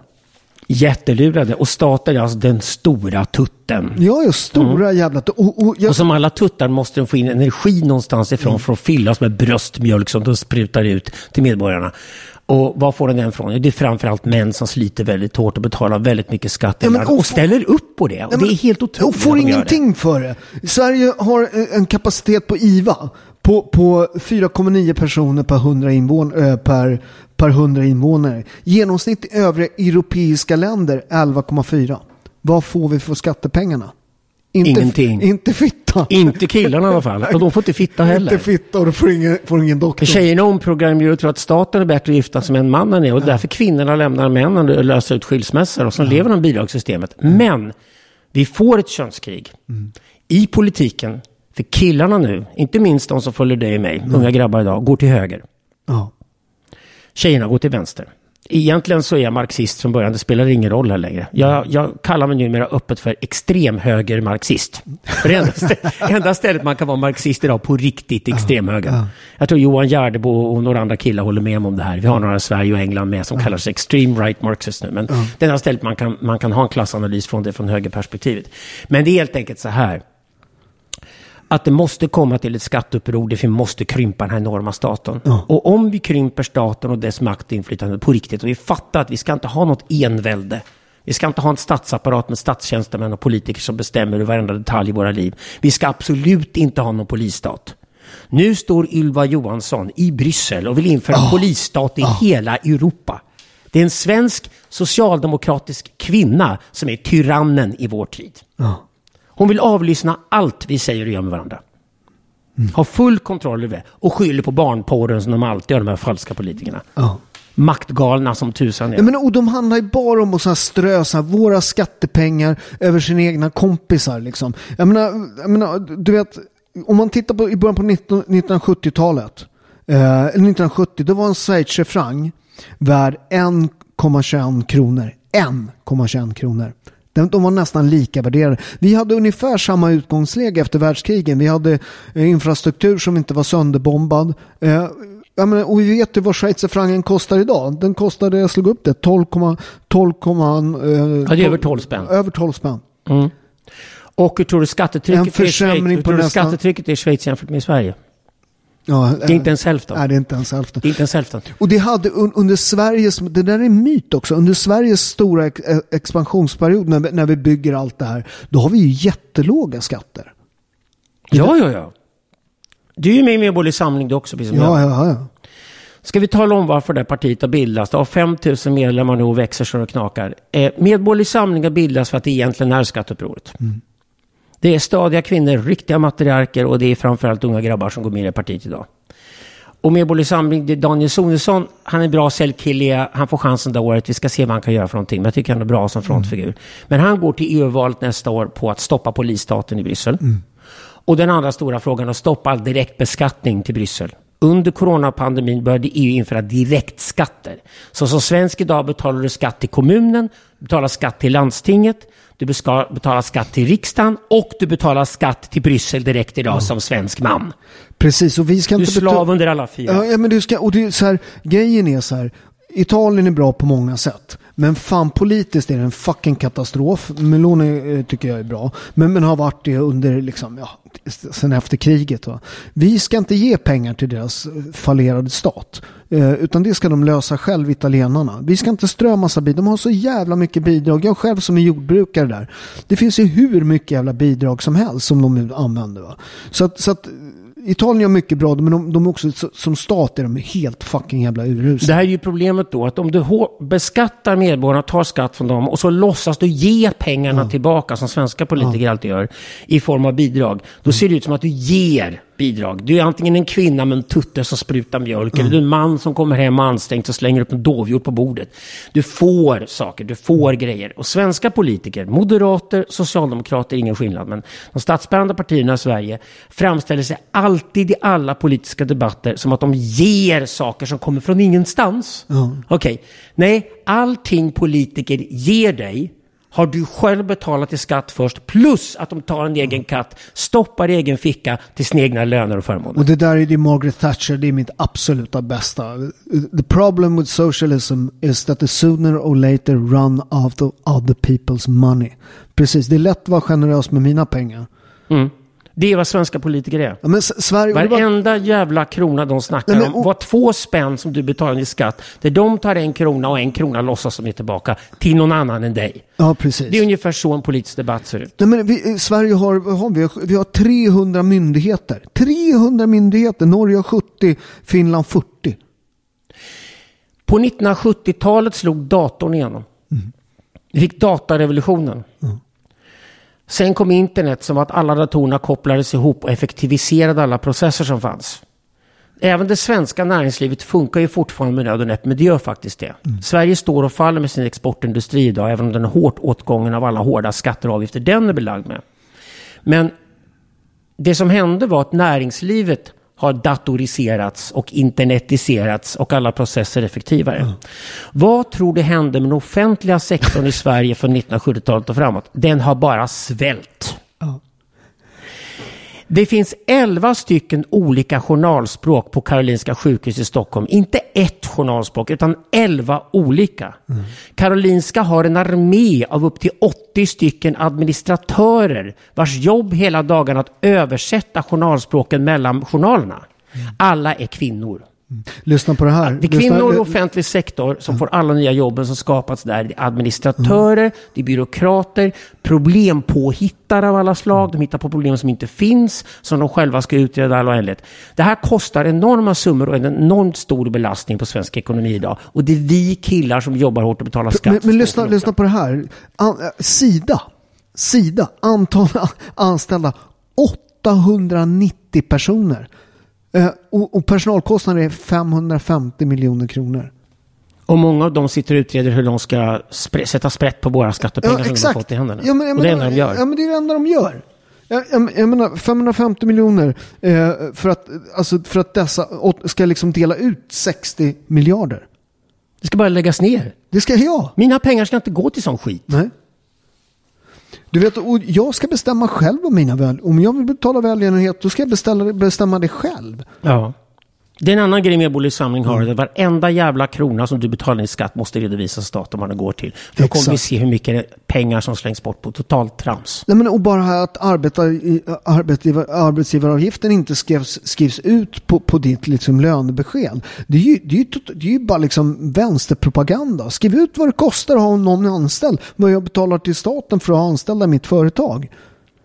Jättelurade. Och staten är alltså den stora tutten. Jag är stora jävla... Och, och, jag, Och som alla tuttar måste de få in energi någonstans ifrån för att fyllas med bröstmjölk som de sprutar ut till medborgarna. Och var får den den ifrån? Det är framförallt män som sliter väldigt hårt och betalar väldigt mycket skatt Ja, men och, och- ställer upp på det. Och det är helt otroligt. Och får ingenting för det. Sverige har eh, en kapacitet på IVA på, på 4,9 personer per 100, invån, eh, per, per 100 invånare. Genomsnitt i övriga europeiska länder 11,4. Vad får vi för skattepengarna? Inte, Ingenting. Inte fitta. Inte killarna i alla fall. Och de får inte fitta heller. Inte fitta och du får ingen, får ingen doktor. Tjejerna omprogrammerar och tror att staten är bättre att gifta sig med än mannen är. Och därför kvinnorna lämnar männen och löser ut skilsmässor. Och så lever de i bidragssystemet. Men vi får ett könskrig i politiken. För killarna nu, inte minst de som följer dig och mig, unga grabbar idag, går till höger. Ja. Tjejerna går till vänster. Egentligen så är jag marxist från början, det spelar ingen roll här längre. Jag, jag kallar mig numera öppet för extremhöger-marxist. För det enda, stä- [laughs] enda stället man kan vara marxist idag på riktigt extremhöger. Jag tror Johan Gärdebo och några andra killar håller med om det här. Vi har några i Sverige och England med som kallar sig extreme right marxist nu. Men det enda stället man kan, man kan ha en klassanalys från det från högerperspektivet. Men det är helt enkelt så här att det måste komma till ett skatteuppror där vi måste krympa den här enorma staten. Och om vi krymper staten och dess makt och inflytande på riktigt och vi fattar att vi ska inte ha något envälde. Vi ska inte ha en statsapparat med statstjänstemän och politiker som bestämmer över varenda detalj i våra liv. Vi ska absolut inte ha någon polisstat. Nu står Ylva Johansson i Bryssel och vill införa en polisstat i hela Europa. Det är en svensk socialdemokratisk kvinna som är tyrannen i vår tid. Hon vill avlyssna allt vi säger och gör med varandra. Ha full kontroll över det och skyller på barnporren som de alltid gör, de här falska politikerna. Ja. Maktgalna som tusan är. Ja, men, och de handlar ju bara om att så här strö så här, våra skattepengar över sina egna kompisar. Liksom. Jag, menar, jag menar, du vet, om man tittar på i början på 19, 1970-talet, eh, eller 1970, då var en schweizerfranc värd 1,21 kronor. 1,21 kronor. De, var nästan lika värderade. Vi hade ungefär samma utgångsläge efter världskrigen. Vi hade eh, infrastruktur som inte var sönderbombad. Eh, jag menar, och vi vet ju vad schweizerfrancen kostar idag. Den kostade, jag slog upp det, 12, 12, eh, Ja, det är över 12 spänn. Över 12 spänn. Och hur tror du En skattetrycket, är i Schweiz, på nästan- skattetrycket är i Schweiz jämfört med i Sverige? Ja, Det är inte ens hälften. Nej, det är inte ens hälften. Det är inte ens hälften. Och det hade un, under Sveriges, det där är en myt också, under Sveriges stora eh, expansionsperiod när vi, när vi bygger allt det här, då har vi ju jättelåga skatter. Ja, ja, ja. Du är ju med i Medborgerlig Samling du också, precis som Ja, jag. ja, ja. Ska vi tala om varför det här partiet har bildats? Det har 5 000 medlemmar nu och växer så det knakar. Eh, Medborgerlig Samling har bildats för att det egentligen är skatteupproret. Det är stadiga kvinnor, riktiga matriarker och det är framförallt unga grabbar som går med i partiet idag. Och det är Daniel Sonesson, han är en bra säljkille, han får chansen det året, vi ska se vad han kan göra för någonting. Men jag tycker han är bra som frontfigur. Men han går till EU-valet nästa år på att stoppa polisstaten i Bryssel. Och den andra stora frågan är att stoppa all direktbeskattning till Bryssel. Under coronapandemin började EU införa direktskatter. Så som svensk idag betalar du skatt till kommunen, betalar skatt till landstinget, du betalar skatt till riksdagen och du betalar skatt till Bryssel direkt idag som svensk man. Precis, och vi ska Du är inte slav betala- under alla fyra. Ja, men du ska, och det är så här, grejen är så här, Italien är bra på många sätt. Men fan politiskt är det en fucking katastrof. Meloni eh, tycker jag är bra. Men, men har varit det under, liksom, ja, sen efter kriget. Va? Vi ska inte ge pengar till deras fallerade stat. Eh, utan det ska de lösa själv, italienarna. Vi ska inte strö massa bidrag. De har så jävla mycket bidrag. Jag själv som är jordbrukare där. Det finns ju hur mycket jävla bidrag som helst som de använder. Va? Så att, så att Italien gör mycket bra, men de, de är också som stat är de helt fucking jävla urusla. Det här är ju problemet då, att om du beskattar medborgarna, tar skatt från dem och så låtsas du ge pengarna tillbaka, som svenska politiker alltid gör, i form av bidrag. Då ser det ut som att du ger bidrag. Du är antingen en kvinna med en tutte som sprutar mjölk, eller du är en man som kommer hem ansträngt och slänger upp en dovhjort på bordet. Du får saker, du får grejer. Och svenska politiker, moderater, socialdemokrater, ingen skillnad, men de statsbärande partierna i Sverige framställer sig alltid i alla politiska debatter som att de ger saker som kommer från ingenstans. Okej, nej, allting politiker ger dig har du själv betalat i skatt först, plus att de tar en egen katt, stoppar i egen ficka till sina egna löner och förmåner. Och det där är det Margaret Thatcher, det är mitt absoluta bästa. The problem with socialism is that the sooner or later run out of other people's money. Precis, det är lätt att vara generös med mina pengar. Mm. Det är vad svenska politiker är. Ja, men Sverige... Varenda jävla krona de snackar Nej, men- om var två spänn som du betalar i skatt. Där de tar en krona och en krona låtsas som är tillbaka till någon annan än dig. Ja, precis. Det är ungefär så en politisk debatt ser ut. Nej, men vi, i Sverige har, har vi, vi har 300 myndigheter. 300 myndigheter. Norge har 70, Finland 40. På 1970-talet slog datorn igenom. Vi fick datarevolutionen. Sen kom internet som var att alla datorerna kopplades ihop och effektiviserade alla processer som fanns. Även det svenska näringslivet funkar ju fortfarande med nöd och näpp, men det gör faktiskt det. Sverige står och faller med sin exportindustri idag, även om den är hårt åtgången av alla hårda skatter och avgifter den är belagd med. Men det som hände var att näringslivet har datoriserats och internetiserats och alla processer effektivare. Vad tror du hände med den offentliga sektorn i Sverige från 1970-talet och framåt? Den har bara svällt. Det finns 11 stycken olika journalspråk på Karolinska sjukhus i Stockholm. Inte ett journalspråk, utan 11 olika. Karolinska har en armé av upp till 80 stycken administratörer vars jobb hela dagen att översätta journalspråken mellan journalerna. Alla är kvinnor. Lyssna på det här. Det är kvinnor i offentlig sektor som får alla nya jobben som skapats där. Det är administratörer, det är byråkrater, problempåhittare av alla slag. De hittar på problem som inte finns, som de själva ska utreda all oändlighet. Det här kostar enorma summor och är en enormt stor belastning på svensk ekonomi idag. Och det är vi killar som jobbar hårt och betalar skatt. Men, men lyssna, lyssna på det här. An, äh, Sida. Sida. Antal [laughs] anställda 890 personer. Eh, och, och personalkostnader är 550 miljoner kronor. Och många av dem sitter och utreder hur de ska spre- sätta sprätt på våra skattepengar som de har fått i händerna. Ja, men, och det är det enda de gör. Ja, men det är det enda de gör. Jag, jag, jag menar 550 miljoner eh, för, att, alltså, för att dessa ska liksom dela ut 60 miljarder. Det ska bara läggas ner. Det ska jag. Mina pengar ska inte gå till sån skit. Nej. Du vet, och jag ska bestämma själv om mina väl. Om jag vill betala välgörenhet, då ska jag beställa, bestämma det själv. Ja. Det är en annan grej Medborgerlig Samling Mm. har. att Varenda jävla krona som du betalar i skatt måste redovisas staten vad den går till. För då kommer vi se hur mycket pengar som slängs bort på totalt trams. Nej, men, och bara här att arbeta i, arbetsgivar, arbetsgivaravgiften inte skrivs, skrivs ut på, på ditt liksom, lönebesked. Det är, ju, det, är ju, det är ju bara liksom vänsterpropaganda. Skriv ut vad det kostar att ha någon anställd. Vad jag betalar till staten för att ha anställda i mitt företag.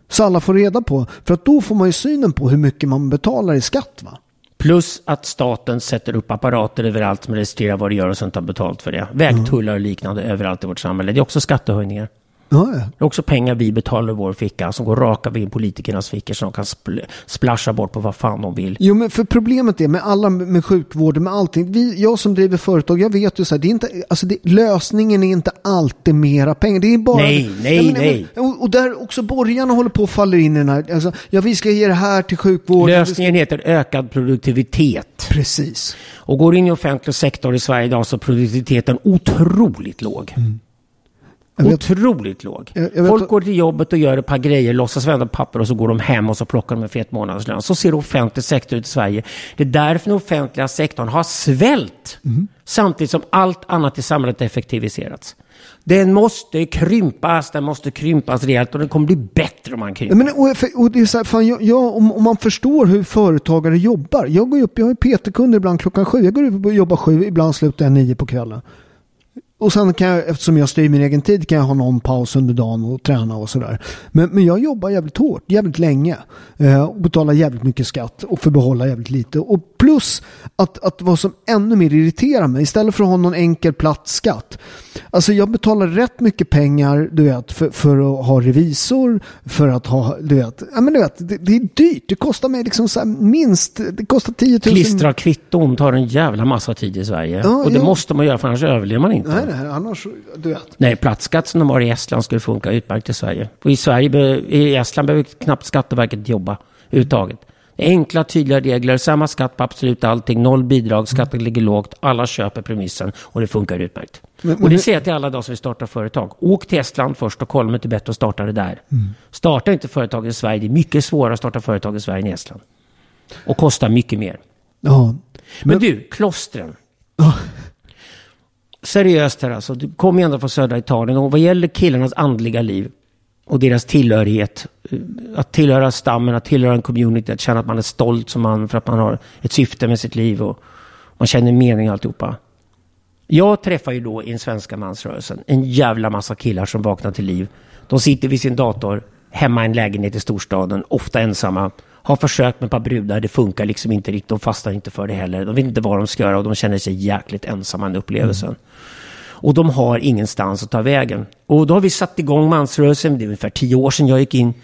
Så alla får reda på. För att då får man ju synen på hur mycket man betalar i skatt. Va? Plus att staten sätter upp apparater överallt som registrerar vad du gör och sen tar betalt för det. Vägtullar och liknande överallt i vårt samhälle. Det är också skattehöjningar. Ja, ja. Det är också pengar vi betalar i vår ficka som går raka vid politikernas fickor som de kan spl- splasha bort på vad fan de vill. Jo, men för problemet är med alla, med sjukvården, med allting. Vi, jag som driver företag, jag vet ju så här, det är inte, alltså det, lösningen är inte alltid mera pengar. Det är bara... Nej, nej, men- nej. men- Och, och där också borgarna håller på att falla in i den här, alltså, ja vi ska ge det här till sjukvården. Lösningen heter ökad produktivitet. Precis. Och går in i offentlig sektor i Sverige idag så är produktiviteten otroligt låg. Jag vet- Otroligt låg. Jag- jag vet- Folk går till jobbet och gör ett par grejer, låtsas vända papper och så går de hem och så plockar de en fet månadslön. Så ser offentlig sektor ut i Sverige. Det är därför den offentliga sektorn har svält. Mm. Samtidigt som allt annat i samhället effektiviserats. Den måste krympas, den måste krympas rejält och den kommer bli bättre om man krymper. Men, och, för- och det är så här, fan, jag, jag, om, om man förstår hur företagare jobbar. Jag går upp, jag har PT-kunder ibland klockan sju. Jag går upp och jobbar sju, ibland slutar jag nio på kvällen. Och sen kan jag, eftersom jag styr min egen tid, kan jag ha någon paus under dagen och träna och sådär. Men, men jag jobbar jävligt hårt, jävligt länge. Eh, och betalar jävligt mycket skatt och får behålla jävligt lite. Och plus att, att vad som ännu mer irriterar mig, istället för att ha någon enkel platt skatt. Alltså jag betalar rätt mycket pengar, du vet, för, för att ha revisor, för att ha, du vet, ja men du vet, det, det är dyrt. Det kostar mig liksom så minst, det kostar 10 000. Klistra kvitton tar en jävla massa tid i Sverige. Ja, och det ja. måste man göra för annars överlever man inte. Nej, nej, annars, du vet. Nej, platsskatt som de har i Estland skulle funka utmärkt i Sverige. Och i, Sverige, i Estland behöver knappt Skatteverket jobba överhuvudtaget. Enkla, tydliga regler, samma skatt på absolut allting, noll bidrag, skatten ligger lågt, alla köper premissen och det funkar utmärkt. Men- men och det säger jag till alla de som vill starta företag. Åk till Estland först och kolla om det är bättre att starta det där. Mm. Starta inte företag i Sverige, det är mycket svårare att starta företag i Sverige än i Estland. Och kostar mycket mer. Ja. Men, du, klostren. Ja. Seriöst här alltså. Du kommer ju ändå från södra Italien. Och vad gäller killarnas andliga liv och deras tillhörighet. Eh, att tillhöra stammen, att tillhöra en community, att känna att man är stolt som man för att man har ett syfte med sitt liv och man känner mening och alltihopa. Jag träffar ju då i den svenska mansrörelsen en jävla massa killar som vaknar till liv. De sitter vid sin dator hemma i en lägenhet i storstaden, ofta ensamma. Har försökt med ett par brudar, det funkar liksom inte riktigt. De fastnar inte för det heller. De vet inte vad de ska göra och de känner sig jäkligt ensamma i upplevelsen. upplevelsen. Och de har ingenstans att ta vägen. Och då har vi satt igång mansrörelsen. Det är ungefär tio år sedan jag gick in.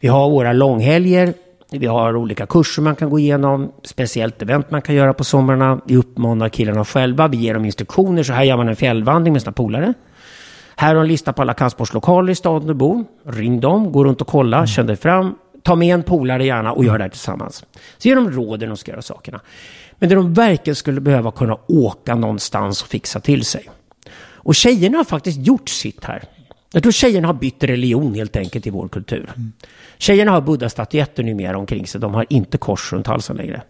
Vi har våra långhelger. Vi har olika kurser man kan gå igenom, speciellt event man kan göra på somrarna. Vi uppmanar killarna själva, vi ger dem instruktioner. Så här gör man en fjällvandring med sina polare. Här har en lista på alla kampsportslokaler i staden du bor. Ring dem, gå runt och kolla, mm. känn dig fram. Ta med en polare gärna och gör det här tillsammans. Så ger de råden och ska göra sakerna. Men det de verkligen skulle behöva kunna åka någonstans och fixa till sig. Och tjejerna har faktiskt gjort sitt här. Jag tror tjejerna har bytt religion helt enkelt i vår kultur. Mm. Tjejerna har buddha-statyetter numera omkring sig. De har inte kors runt halsen längre.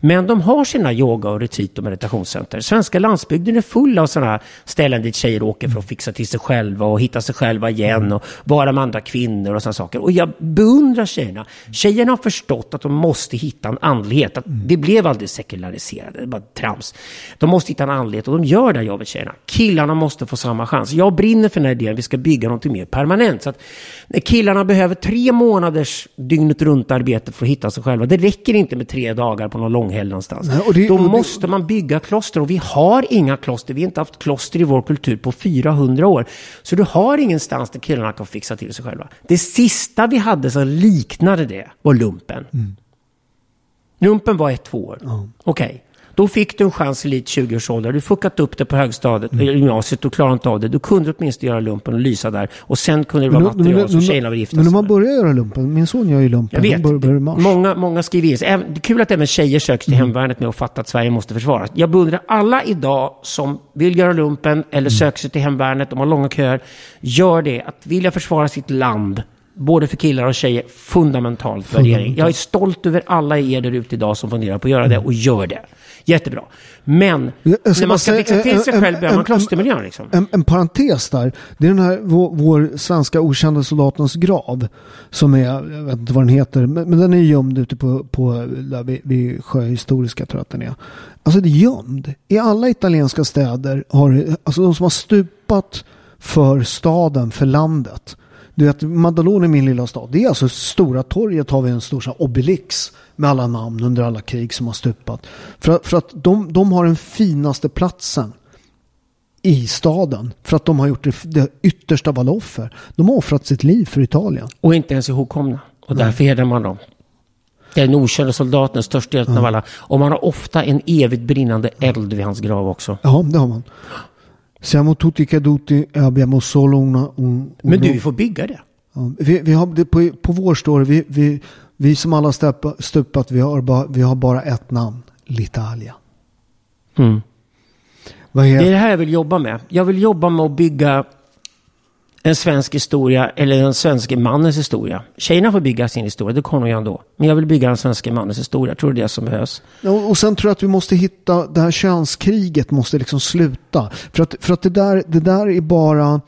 Men de har sina yoga och retreat och meditationscenter. Svenska landsbygden är full av sådana ställen dit tjejer åker för att fixa till sig själva och hitta sig själva igen och vara med andra kvinnor och sådana saker. Och jag beundrar tjejerna. Tjejerna har förstått att de måste hitta en andlighet. Att det blev aldrig sekulariserat, det var bara trams. De måste hitta en andlighet och de gör det jobbet tjejerna. Killarna måste få samma chans. Jag brinner för den här idén, vi ska bygga något mer permanent. Så att när killarna behöver tre månaders dygnet runt arbete för att hitta sig själva. Det räcker inte med tre dagar på någon långhelg någonstans. Nej, det, Då måste man bygga kloster och vi har inga kloster. Vi har inte haft kloster i vår kultur på 400 år. Så du har ingenstans där killarna kan fixa till sig själva. Det sista vi hade som liknade det var lumpen. Mm. Lumpen var ett, två år. Mm. Okej. Okay. Då fick du en chans i lite 20-årsåldern. Du fuckat upp det på högstadiet, mm. gymnasiet och klarade inte av det. Du kunde åtminstone göra lumpen och lysa där. Och sen kunde det vara men, material som tjejerna vill gifta sig Men om man börjar göra lumpen, min son gör ju lumpen. Jag vet. Bör, bör många, många skriver in sig. Det är kul att även tjejer söker till mm. hemvärnet med att fatta att Sverige måste försvaras. Jag beundrar alla idag som vill göra lumpen eller mm. söker sig till hemvärnet, de har långa köer. Gör det. Att vilja försvara sitt land både för killar och tjejer, fundamentalt värdering. Jag är stolt över alla er där ute idag som funderar på att göra det och gör det. Jättebra. Men när man ska fixa till sig själv behöver man klostermiljön. Liksom. En, en, parentes där. Det är den här vår, vår svenska okända soldatens grav. Som är, jag vet inte vad den heter, men, men den är gömd ute på, på där vid, vid Sjöhistoriska tror jag att den är. Alltså det är gömd. I alla italienska städer har, alltså de som har stupat för staden, för landet. Du vet, Madalone min lilla stad. Det är alltså Stora torget har vi en stor så obelix med alla namn under alla krig som har stupat. För, för att de, de har den finaste platsen i staden. För att de har gjort det, det yttersta vad offer. De har offrat sitt liv för Italien. Och inte ens ihågkomna. Och därför hedrar man dem. Den okände soldaten, största hjälten ja. av alla. Och man har ofta en evigt brinnande eld vid hans grav också. Ja, det har man. Siamo tutti caduti e abbiamo solo una... Un, un Men du, vi får bygga det. Ja, vi, vi har, det på, på vår står vi, vi, vi som alla stupat, stupat vi, har bara, vi har bara ett namn. L'Italia. Mm. Det är det här jag vill jobba med. Jag vill jobba med att bygga en svensk historia eller den svenske mannens historia. Tjejerna får bygga sin historia, det kommer de ändå. Men jag vill bygga den svenske mannens historia. Jag tror det är det som behövs. Och, och sen tror jag att vi måste hitta, det här könskriget måste liksom sluta. För att, för att det, där, det där är bara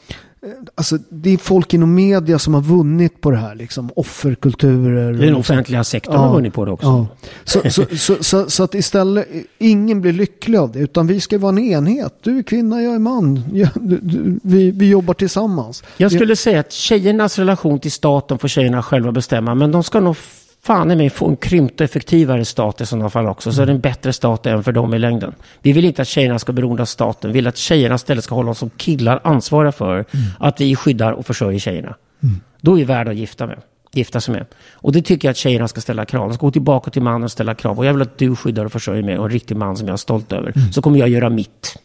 Alltså, det är folk inom media som har vunnit på det här. Liksom, offerkulturer. Den liksom. offentliga sektorn ja, har vunnit på det också. Ja. Så, så, så, så, så, att istället, ingen blir lycklig av det. Utan vi ska vara en enhet. Du är kvinna, jag är man. Ja, du, du, vi, vi jobbar tillsammans. Jag skulle säga att tjejernas relation till staten får tjejerna själva bestämma. Men de ska nog fan i mig få en krympt och effektivare stat i sådana fall också. Så är det en bättre stat än för dem i längden. Vi vill inte att tjejerna ska beroende av staten. Vi vill att tjejerna istället ska hålla oss som killar ansvariga för mm. att vi skyddar och försörjer tjejerna. Mm. Då är vi värda att gifta, med, gifta sig med. Och det tycker jag att tjejerna ska ställa krav. De ska gå tillbaka till mannen och ställa krav. Och jag vill att du skyddar och försörjer mig och en riktig man som jag är stolt över. Mm. Så kommer jag göra mitt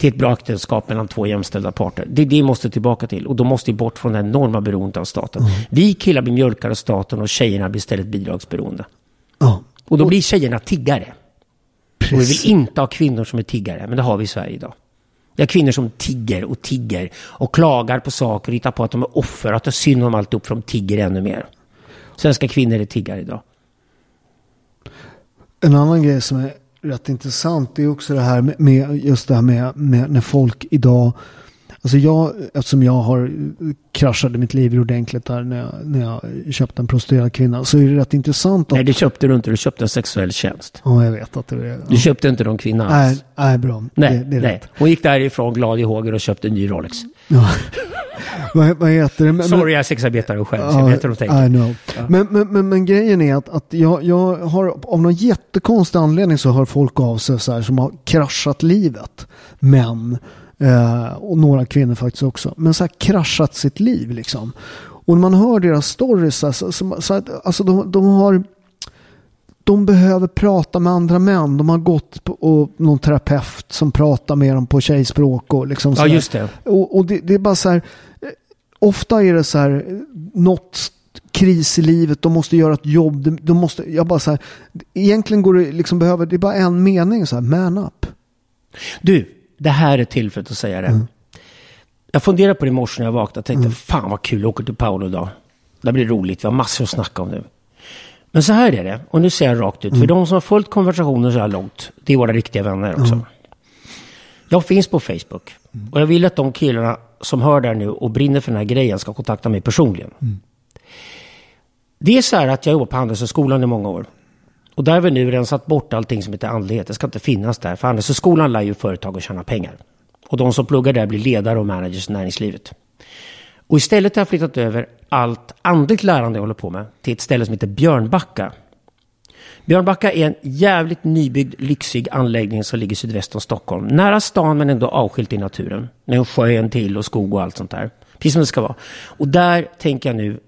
till ett bra äktenskap mellan två jämställda parter. Det är det vi måste tillbaka till. Och då måste vi bort från det enorma beroendet av staten. Mm. Vi killar blir mjölkade av staten och tjejerna blir istället bidragsberoende. Mm. Och då blir tjejerna tiggare. Precis. Och vi vill inte ha kvinnor som är tiggare, men det har vi i Sverige idag. Vi har kvinnor som tigger och tigger och klagar på saker och hittar på att de är offer, att det är synd om alltihop för de tigger ännu mer. Svenska kvinnor är tiggare idag. En annan grej som är rätt intressant det är också det här med just det här med, med när folk idag Alltså jag, eftersom jag har kraschade mitt liv ordentligt där när jag, när jag köpte en prostituerad kvinna. Så är det rätt intressant. Att... Nej, det köpte du inte. Du köpte en sexuell tjänst. Ja, jag vet att det är ja. Du köpte inte någon kvinna alls. Nej, nej bra. Nej, det, det nej. Rätt. Hon gick därifrån glad i hågen och köpte en ny Rolex. Ja. [laughs] [laughs] vad, vad heter det? Men, Sorry, jag är sexarbetare själv. Uh, så jag vet hur de tänker. I know. Ja. Men, men, men, men, grejen är att, att jag, jag har av någon jättekonstig anledning så hör folk av sig så här som har kraschat livet. Men Eh, och några kvinnor faktiskt också. Men så här kraschat sitt liv liksom. Och när man hör deras stories, så, så att, alltså de, de har de behöver prata med andra män. De har gått på och, någon terapeut som pratar med dem på tjejspråk. Och liksom Ja, just det. Och, och det, det är bara så här. eh, Ofta är det så här. Något kris i livet. De måste göra ett jobb. De, måste, jag bara så här. Egentligen går det liksom behöver. Det är bara en mening så här. Man up. Du, det här är tillfället att säga det. Mm. Jag funderade på det i morse när jag vaknade och tänkte, fan vad kul, jag åker till Paolo idag. Det blir roligt, vi har massor att snacka om nu. Men så här är det, och nu säger jag rakt ut, för de som har följt konversationen så här långt, det är våra riktiga vänner också. Jag finns på Facebook. Och jag vill att de killarna som hör där nu och brinner för den här grejen ska kontakta mig personligen. Det är så här att jag jobbar på Handelshögskolan i många år. Och där har vi nu rensat bort allting som heter andlighet. Det ska inte finnas där. För Handelshögskolan lär ju företag att tjäna pengar. Och de som pluggar där blir ledare och managers i näringslivet. Och istället har jag flyttat över allt andligt lärande jag håller på med till ett ställe som heter Björnbacka. Björnbacka är en jävligt nybyggd, lyxig anläggning som ligger sydväst om Stockholm. Nära stan men ändå avskilt i naturen. Med en sjö en till och skog och allt sånt där. Precis som det ska vara. Och där tänker jag nu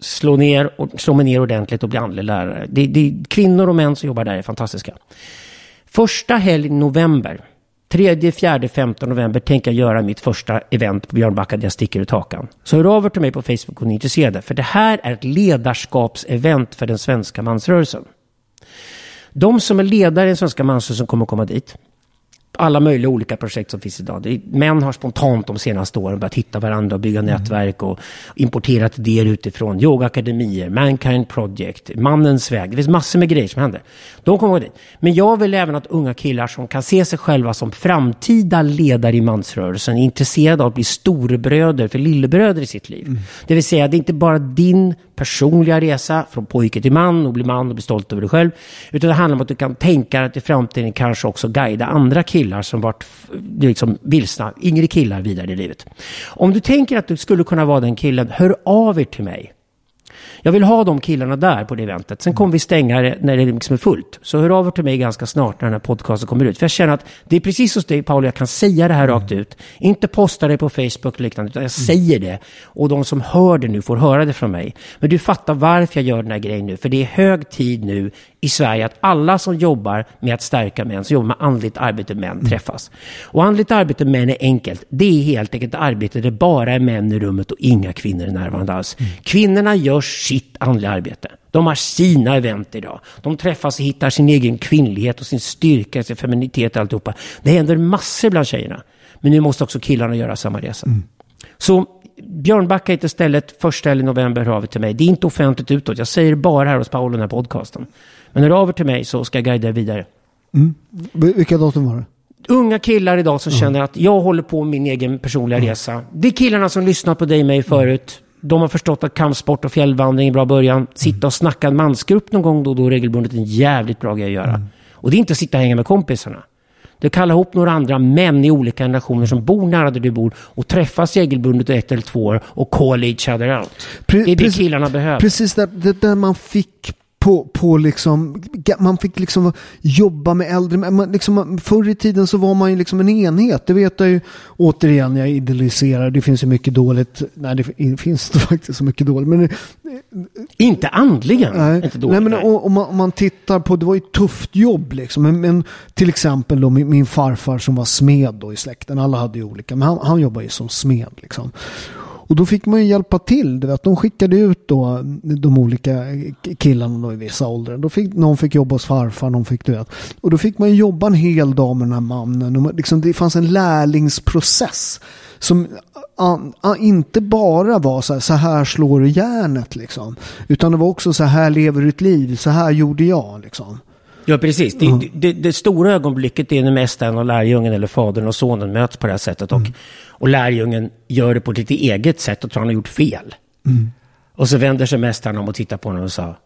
slå, ner, och slå mig ner ordentligt och bli andlig lärare. Det, det, kvinnor och män som jobbar där är fantastiska. Första helg i november, 3, 4, 15 november tänker jag göra mitt första event på Björnbacka där jag sticker ut hakan. Så hör av er till mig på Facebook om ni är intresserade. För det här är ett ledarskapsevent för den svenska mansrörelsen. De som är ledare i den svenska mansrörelsen kommer att komma dit. Alla möjliga olika projekt som finns idag. Det män har spontant de senaste åren börjat hitta varandra och bygga nätverk och importerat idéer utifrån. Yogaakademier, Mankind Project, Mannens väg. Det finns massor med grejer som händer. De kommer att gå dit. Men jag vill även att unga killar som kan se sig själva som framtida ledare i mansrörelsen är intresserade av att bli storebröder för lillebröder i sitt liv. Det vill säga, det är inte bara din personliga resa från pojke till man och bli man och bli stolt över dig själv. Utan det handlar om att du kan tänka att i framtiden kanske också guida andra killar som varit liksom vilsna, yngre killar vidare i livet. Om du tänker att du skulle kunna vara den killen, hör av er till mig. Jag vill ha de killarna där på det eventet. Sen kommer vi stänga det när det liksom är fullt. Så hör av er till mig ganska snart när den här podcasten kommer ut. För jag känner att det är precis hos dig Paolo, jag kan säga det här rakt ut. Inte posta det på Facebook och liknande, utan jag säger det. Och de som hör det nu får höra det från mig. Men du fattar varför jag gör den här grejen nu. För det är hög tid nu i Sverige att alla som jobbar med att stärka män, som jobbar med andligt arbete män, träffas. Och andligt arbete män är enkelt. Det är helt enkelt arbete där bara är män i rummet och inga kvinnor är närvarande alls. Kvinnorna gör sitt andliga arbete. De har sina event idag. De träffas och hittar sin egen kvinnlighet och sin styrka, sin feminitet och alltihopa. Det händer massor bland tjejerna. Men nu måste också killarna göra samma resa. Så Björnbacka heter stället, första helgen i november hör av er till mig. Det är inte offentligt utåt, jag säger det bara här hos Paolo den här podcasten. Men hör av er till mig så ska jag guida er vidare. Vil- Vilka datum var det? Unga killar idag som känner att jag håller på med min egen personliga resa. Det är killarna som lyssnat på dig och mig förut. De har förstått att kampsport och fjällvandring är en bra början. Sitta och snacka en mansgrupp någon gång då och då regelbundet är en jävligt bra grej att göra. Och det är inte att sitta och hänga med kompisarna. Det är att kalla ihop några andra män i olika generationer som bor nära där du bor och träffas regelbundet i ett eller två år och call each other out. Pre- det är det precis- killarna behöver. Precis det där man fick på, på liksom, man fick liksom jobba med äldre, man, liksom, förr i tiden så var man ju liksom en enhet, det vet jag ju, återigen, jag idealiserar, det finns ju mycket dåligt, nej det finns det [laughs] faktiskt så mycket dåligt, men Inte andligen. Nej, Inte dåligt, nej men om, om, man, om man tittar på, det var ju ett tufft jobb liksom. Men, men till exempel då min, min farfar som var smed då i släkten, alla hade ju olika, men han, han jobbade ju som smed liksom. Och då fick man ju hjälpa till, du vet. De skickade ut då de olika killarna då i vissa åldrar. Då fick, någon fick jobba hos farfar, någon fick du vet. Och då fick man jobba en hel dag med den här mannen. Och liksom, det fanns en lärlingsprocess. Som an, an, inte bara var så här, så här slår du järnet liksom. Utan det var också så här lever du ditt liv, så här gjorde jag liksom. Ja, precis. Det, det, det stora ögonblicket är när mästaren och lärjungen eller fadern och sonen möts på det här sättet. Och, och lärjungen gör det på ett lite eget sätt och tror han har gjort fel. Och så vänder sig mästaren om och tittar på honom och sa,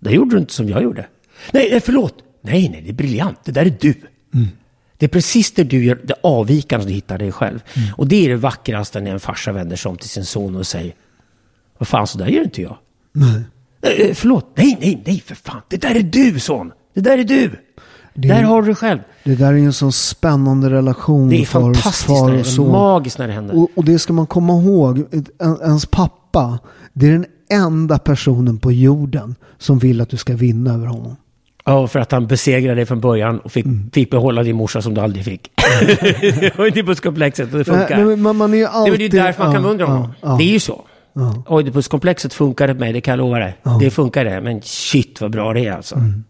det gjorde du inte som jag gjorde. Nej, nej, förlåt. Nej, nej, det är briljant. Det där är du. Det är precis det du gör, det avvikande du hittar dig själv. Och det är det vackraste när en farsa vänder sig om till sin son och säger, vad fan, så där gör inte jag. Nej. Eh, eh, förlåt, nej, nej, nej, för fan. Det där är du, son. Det där är du. Det- Där har du själv. Det där är en sån spännande relation. Det är fantastiskt far det son. Magiskt när det händer. Och, och det ska man komma ihåg. En, ens pappa, det är den enda personen på jorden som vill att du ska vinna över honom. Ja, för att han besegrade dig från början och fick, Mm. fick behålla din morsa som du aldrig fick. det var Oidipuskomplexet och det funkar. Nej, men man, man är ju det är alltid... ju därför man kan ja, beundra honom. ja, ja. Det är ju så. Oidipuskomplexet funkar på mig, det kan jag lova dig. Det funkar det, men shit vad bra det är alltså. Mm.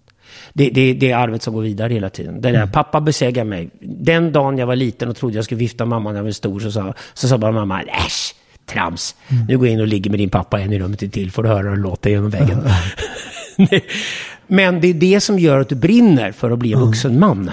Det, det, det är arvet som går vidare hela tiden. Det där, pappa besegrar mig. Den dagen jag var liten och trodde jag skulle vifta mamma när jag var stor så sa, så sa bara mamma, äsch, trams. Mm. Nu går jag in och ligger med din pappa en i rummet till får du höra hur det låter genom väggen. Nej. [laughs] [laughs] Men det är det som gör att du brinner för att bli en vuxen man.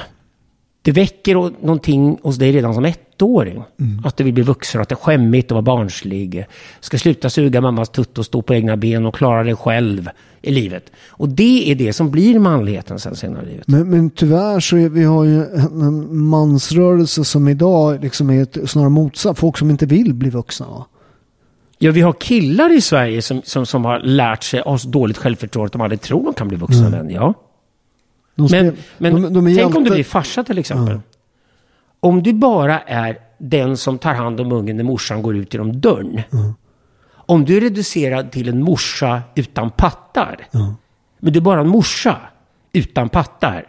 Det väcker någonting hos dig redan som ettåring. Att du vill bli vuxen, att det är skämmigt att vara barnslig. Ska sluta suga mammas tutt och stå på egna ben och klara dig själv i livet. Och det är det som blir manligheten sen senare i livet. Men, men tyvärr så är, vi har ju en, mansrörelse som idag liksom är ett, snarare motsatt. Folk som inte vill bli vuxna. Va? Ja, vi har killar i Sverige som, som, som har lärt sig, har så dåligt självförtroende att de aldrig tror de kan bli vuxna män. Ja. De Men, men de, de tänk om du blir farsa till exempel. Om du bara är den som tar hand om ungen när morsan går ut genom dörren. Om du är reducerad till en morsa utan pattar. Men du är bara en morsa utan pattar.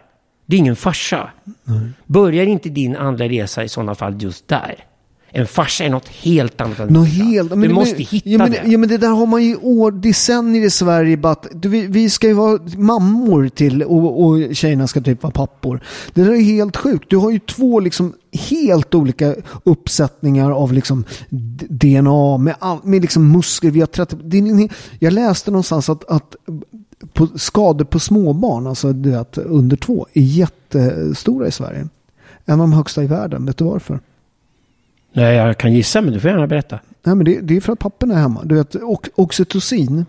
Det är ingen farsa. Börjar inte din andliga resa i sådana fall just där? En farsa är något helt annat än Något helt, Du måste men- hitta ja, men, det. Ja men det där har man ju år, decennier i Sverige. att du, vi, vi ska ju vara mammor till och, och tjejerna ska typ vara pappor. Det där är helt sjukt. Du har ju två liksom helt olika uppsättningar av liksom DNA med, med liksom muskler. Vi har 30, det är, jag läste någonstans att, att på, skador på småbarn, alltså det att under två, är jättestora i Sverige. En av de högsta i världen. Vet du varför? Nej, jag kan gissa, men du får gärna berätta. Nej, men det, det är för att papporna är hemma. Du vet, och, oxytocin,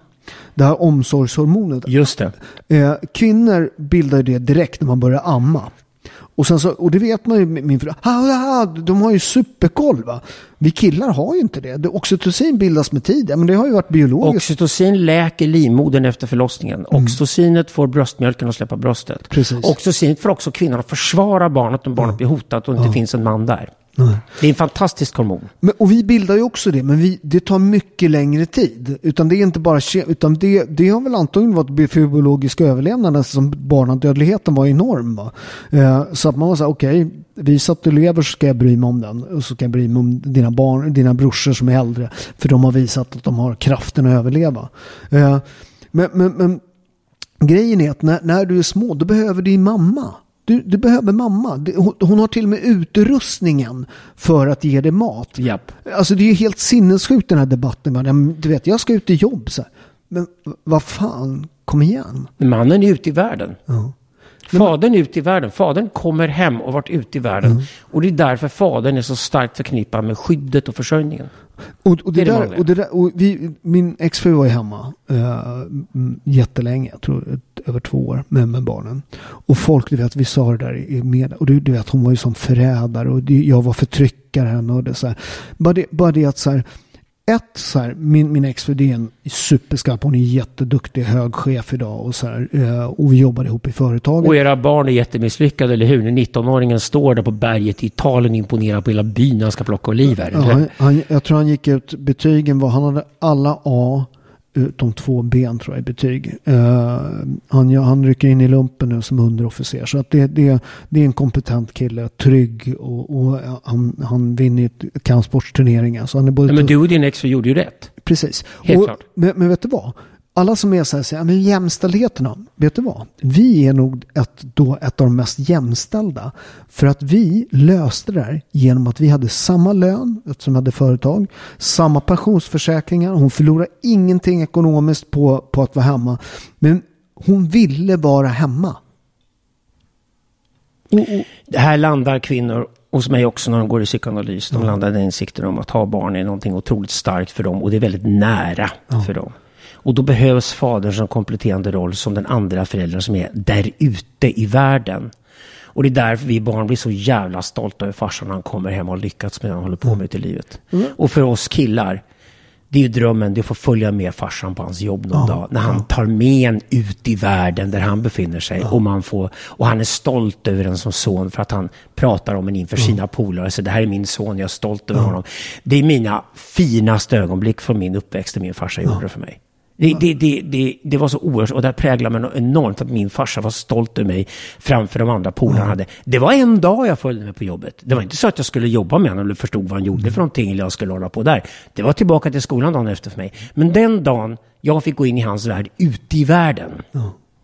det här omsorgshormonet. Just det. Eh, kvinnor bildar det direkt när man börjar amma. Och, sen så, och det vet man ju, min fru, "Ah, ah, ah, de har ju superkoll va. Vi killar har ju inte det. oxytocin bildas med tiden, men det har ju varit biologiskt. Oxytocin läker livmodern efter förlossningen. Oxytocinet får bröstmjölken att släppa bröstet. Mm. Precis. Oxytocinet får också kvinnan att försvara barnet om barnet blir hotat och inte finns en man där. Det är en fantastisk hormon. Men, och vi bildar ju också det, men vi, det tar mycket längre tid. Utan det är inte bara utan det, det har väl antagligen varit för biologisk överlevnad som barnadödligheten var enorm. Va? Eh, så att man var så här, okej, visa att du lever så ska jag bry mig om den. Och så ska jag bry mig om dina barn, dina brorsor som är äldre. För de har visat att de har kraften att överleva. Eh, men, men, men grejen är att när, när du är små, då behöver din mamma. Du, du behöver mamma. Hon, har till och med utrustningen för att ge dig mat. Japp. Alltså det är ju helt sinnessjukt den här debatten. men Du vet, jag ska ut i jobb. Så här. Men vad fan, kom igen. Mannen är ute i världen. Ja. Fadern är ute i världen. Fadern kommer hem och varit ute i världen. Mm. Och det är därför fadern är så starkt förknippad med skyddet och försörjningen. Och, och, det Det är det där, och, det där, och vi, min exfru var ju hemma uh, jättelänge, jag tror ett, över två år med, med barnen. Och folk, du vet, vi sa det där i media. Och du, du vet, hon var ju som förrädare och jag var förtryckaren. Och det, så här. Bara, det, bara det att så här, ett, så här, min, min exfru är en superskarp, hon är jätteduktig, hög chef idag och så här, eh, och vi jobbade ihop i företaget. Och era barn är jättemisslyckade, eller hur? När 19-åringen står där på berget i Italien och imponerar på hela byn när han ska plocka oliver. Ja, han, han, jag tror han gick ut, betygen var, han hade alla A utom två ben tror jag i betyg. Eh, han, ja, han rycker in i lumpen nu som underofficer. Så att det, det, det är en kompetent kille, trygg och, och han, han vinner kampsportsturneringar. Så han är både Ja, men du och din exfru gjorde ju rätt. Precis. Helt och, klart. Men, men vet du vad? Alla som är så här säger, men jämställdheten då? Vet du vad? Vi är nog ett, då ett av de mest jämställda. För att vi löste det där genom att vi hade samma lön, eftersom vi hade företag, samma pensionsförsäkringar. Hon förlorade ingenting ekonomiskt på, på att vara hemma. Men hon ville vara hemma. Och, och, Det här landar kvinnor hos mig också när de går i psykoanalys. De landar i insikten om att ha barn är någonting otroligt starkt för dem och det är väldigt nära för dem. Och då behövs fadern som kompletterande roll som den andra föräldern som är där ute i världen. Och det är därför vi barn blir så jävla stolta över farsan när han kommer hem och har lyckats med det han håller på med ute i livet. Och för oss killar, Det är ju drömmen, det är att få följa med farsan på hans jobb någon dag. När han tar med en ut i världen där han befinner sig. Och, man får, och han är stolt över en som son för att han pratar om en inför sina polare. Så det här är min son, jag är stolt över honom. Det är mina finaste ögonblick från min uppväxt, det min farsa gjorde för mig. Det, det, det, det, det var så oerhört, och det präglade mig enormt att min farsa var stolt över mig framför de andra polarna han hade. Det var en dag jag följde med på jobbet. Det var inte så att jag skulle jobba med honom eller förstod vad han gjorde för någonting eller jag skulle hålla på där. Det var tillbaka till skolan dagen efter för mig. Men den dagen jag fick gå in i hans värld, ute i världen.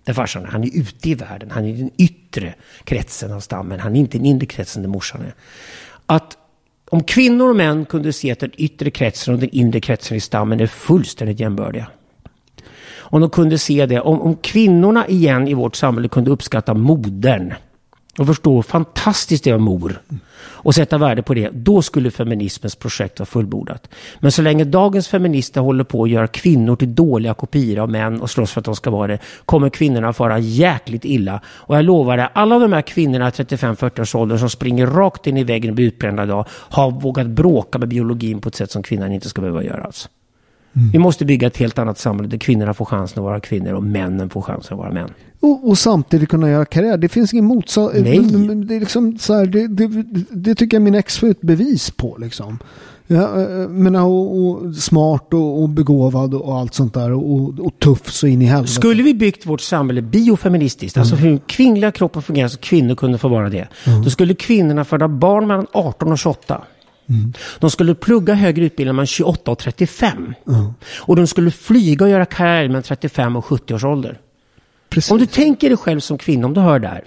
Där farsan han är ute i världen, han är i den yttre kretsen av stammen, han är inte i den inre kretsen där morsan är. Att om kvinnor och män kunde se att den yttre kretsen och den inre kretsen i stammen är fullständigt jämbördiga. Om de kunde se det, om, om kvinnorna igen i vårt samhälle kunde uppskatta modern och förstå hur fantastiskt det är mor och sätta värde på det, då skulle feminismens projekt vara fullbordat. Men så länge dagens feminister håller på att göra kvinnor till dåliga kopior av män och slåss för att de ska vara det, kommer kvinnorna fara jäkligt illa. Och jag lovar dig, alla de här kvinnorna i 35-40 års ålder som springer rakt in i väggen och blir utbrända idag, har vågat bråka med biologin på ett sätt som kvinnan inte ska behöva göra. Alltså. Vi måste bygga ett helt annat samhälle där kvinnorna får chansen att vara kvinnor och männen får chansen att vara män. Och, och samtidigt kunna göra karriär. Det finns ingen motsats. Nej. Det, är liksom så här, det, det, det tycker jag min ex får ett bevis på. Liksom. Ja, eh, men, och, och smart och, och begåvad och allt sånt där. Och, och tuff så in i helvete. Skulle vi byggt vårt samhälle biofeministiskt, alltså hur kvinnliga kroppen fungerar så kvinnor kunde få vara det, då skulle kvinnorna föda barn mellan 18 och 28. De skulle plugga högre utbildning mellan 28 och 35. Och de skulle flyga och göra karriär mellan 35 och 70 års ålder. Precis. Om du tänker dig själv som kvinna, om du hör det här.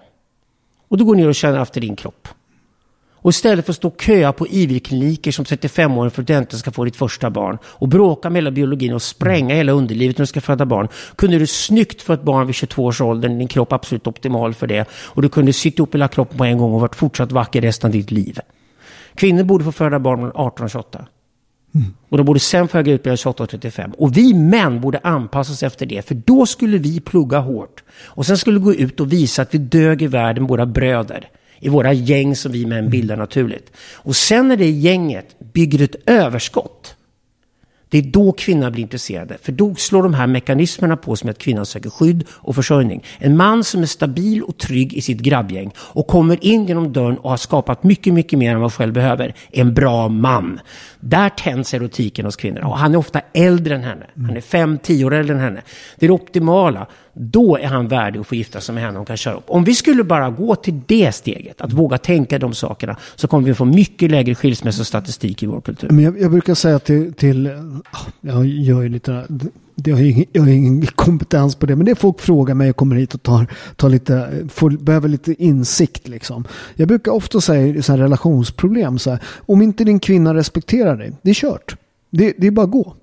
Och du går ner och känner efter din kropp. Och istället för att stå och köa på IV-kliniker som 35-åring för att du äntligen ska få ditt första barn och bråka med hela biologin och spränga hela underlivet när du ska föda barn. Kunde du snyggt få ett barn vid 22 års ålder, din kropp absolut optimal för det. Och du kunde sitta ihop hela kroppen på en gång och varit fortsatt vacker resten av ditt liv. Kvinnor borde få föda barn mellan 18 och 28. Och de borde sen få högre utbildning 28 och 35. Och vi män borde anpassa oss efter det. För då skulle vi plugga hårt. Och sen skulle vi gå ut och visa att vi dög i världen våra bröder. I våra gäng som vi män bildar naturligt. Och sen när det gänget bygger ett överskott. Det är då kvinnan blir intresserade. För då slår de här mekanismerna på som att kvinnan söker skydd och försörjning. En man som är stabil och trygg i sitt grabbgäng och kommer in genom dörren och har skapat mycket, mycket mer än vad själv behöver. En bra man. Där tänds erotiken hos kvinnorna. Och han är ofta äldre än henne. Han är fem, tio år äldre än henne. Det är det optimala. Då är han värdig att få gifta sig med henne och kan köra upp. Om vi skulle bara gå till det steget, att våga tänka de sakerna, så kommer vi få mycket lägre skilsmässostatistik i vår kultur. Men jag, jag brukar säga till, till jag gör ju lite, jag har, ingen, jag har ingen kompetens på det, men det är folk frågar mig och kommer hit och tar, tar lite, får, behöver lite insikt liksom. Jag brukar ofta säga i så här relationsproblem, så här, om inte din kvinna respekterar dig, det är kört. Det, det är bara att gå.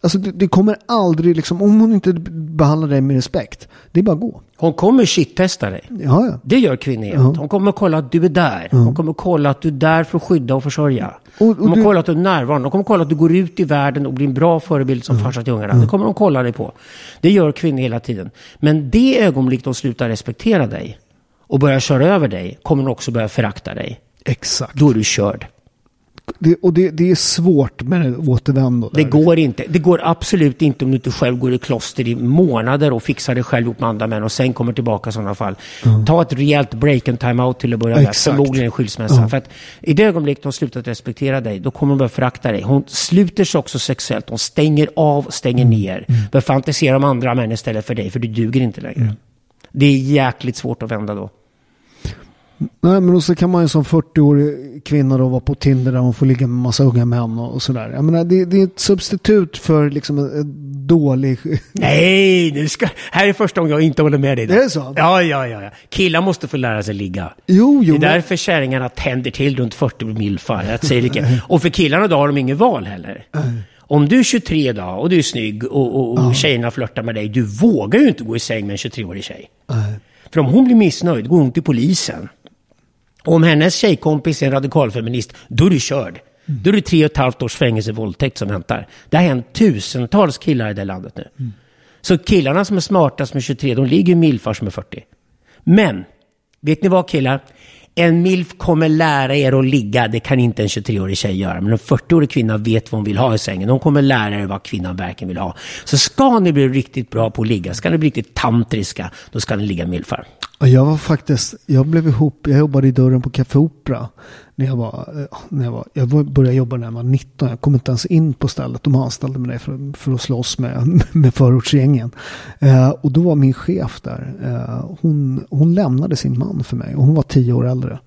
Alltså det, det kommer aldrig, liksom, om hon inte behandlar dig med respekt, det är bara att gå. Hon kommer shit-testa dig. Ja, ja. Det gör kvinnor jämt. Hon kommer kolla att du är där. Hon kommer kolla att du är där för att skydda och försörja. Och- och hon kommer du- kolla att du är närvarande. Hon kommer kolla att du går ut i världen och blir en bra förebild som farsa till ungarna. Det kommer de kolla dig på. Det gör kvinnor hela tiden. Men det ögonblick de slutar respektera dig och börjar köra över dig kommer de också börja förakta dig. Exakt. Då är du körd. Det, och det, det är svårt med återvändo. Det går inte. Det går absolut inte om du inte själv går i kloster i månader och fixar det själv ihop med andra män och sen kommer tillbaka i sådana fall. Ta ett rejält break and time-out till att börja med. Förmodligen en skilsmässa. För att i det ögonblick de slutat respektera dig, då kommer de börja förakta dig. Hon sluter sig också sexuellt. Hon stänger av, stänger ner. Börjar fantisera om andra män istället för dig, för du duger inte längre. Det är jäkligt svårt att vända då. Nej, men så kan man ju som 40-årig kvinna då vara på Tinder där man får ligga med massa unga män och, och sådär. Jag menar, det, det är ett substitut för liksom en, dålig... [laughs] Nej, nu ska... här är första gången jag inte håller med dig. Det är så? Ja, ja, ja. ja. Killar måste få lära sig ligga. Jo, Det jo. är men- därför kärringarna tänder till runt 40 milfar. Jag säger det inte. Och för killarna då har de ingen val heller. Om du är 23 idag och du är snygg och, och, och tjejerna flörtar med dig, du vågar ju inte gå i säng med en 23-årig tjej. För om hon blir missnöjd går hon till polisen. Och om hennes tjejkompis är en radikalfeminist, då är du körd. Då är det tre och ett halvt års fängelse våldtäkt som väntar. Det har hänt tusentals killar i det landet nu. Så killarna som är smarta som är 23, de ligger i milfar som är 40. Men, vet ni vad killar? En milf kommer lära er att ligga, det kan inte en 23-årig tjej göra. Men en 40-årig kvinna vet vad hon vill ha i sängen. De kommer lära er vad kvinnan verkligen vill ha. Så ska ni bli riktigt bra på att ligga, ska ni bli riktigt tantriska, då ska ni ligga milfar. Jag var faktiskt, jag blev ihop, jag jobbade i dörren på Café Opera. När jag var, eh, när jag var, jag började jobba när jag var 19. Jag kom inte ens in på stället. De anställde mig för, för att slåss med, [laughs] med förortsgängen. Eh, och då var min chef där. Eh, hon, hon lämnade sin man för mig och hon var tio år äldre.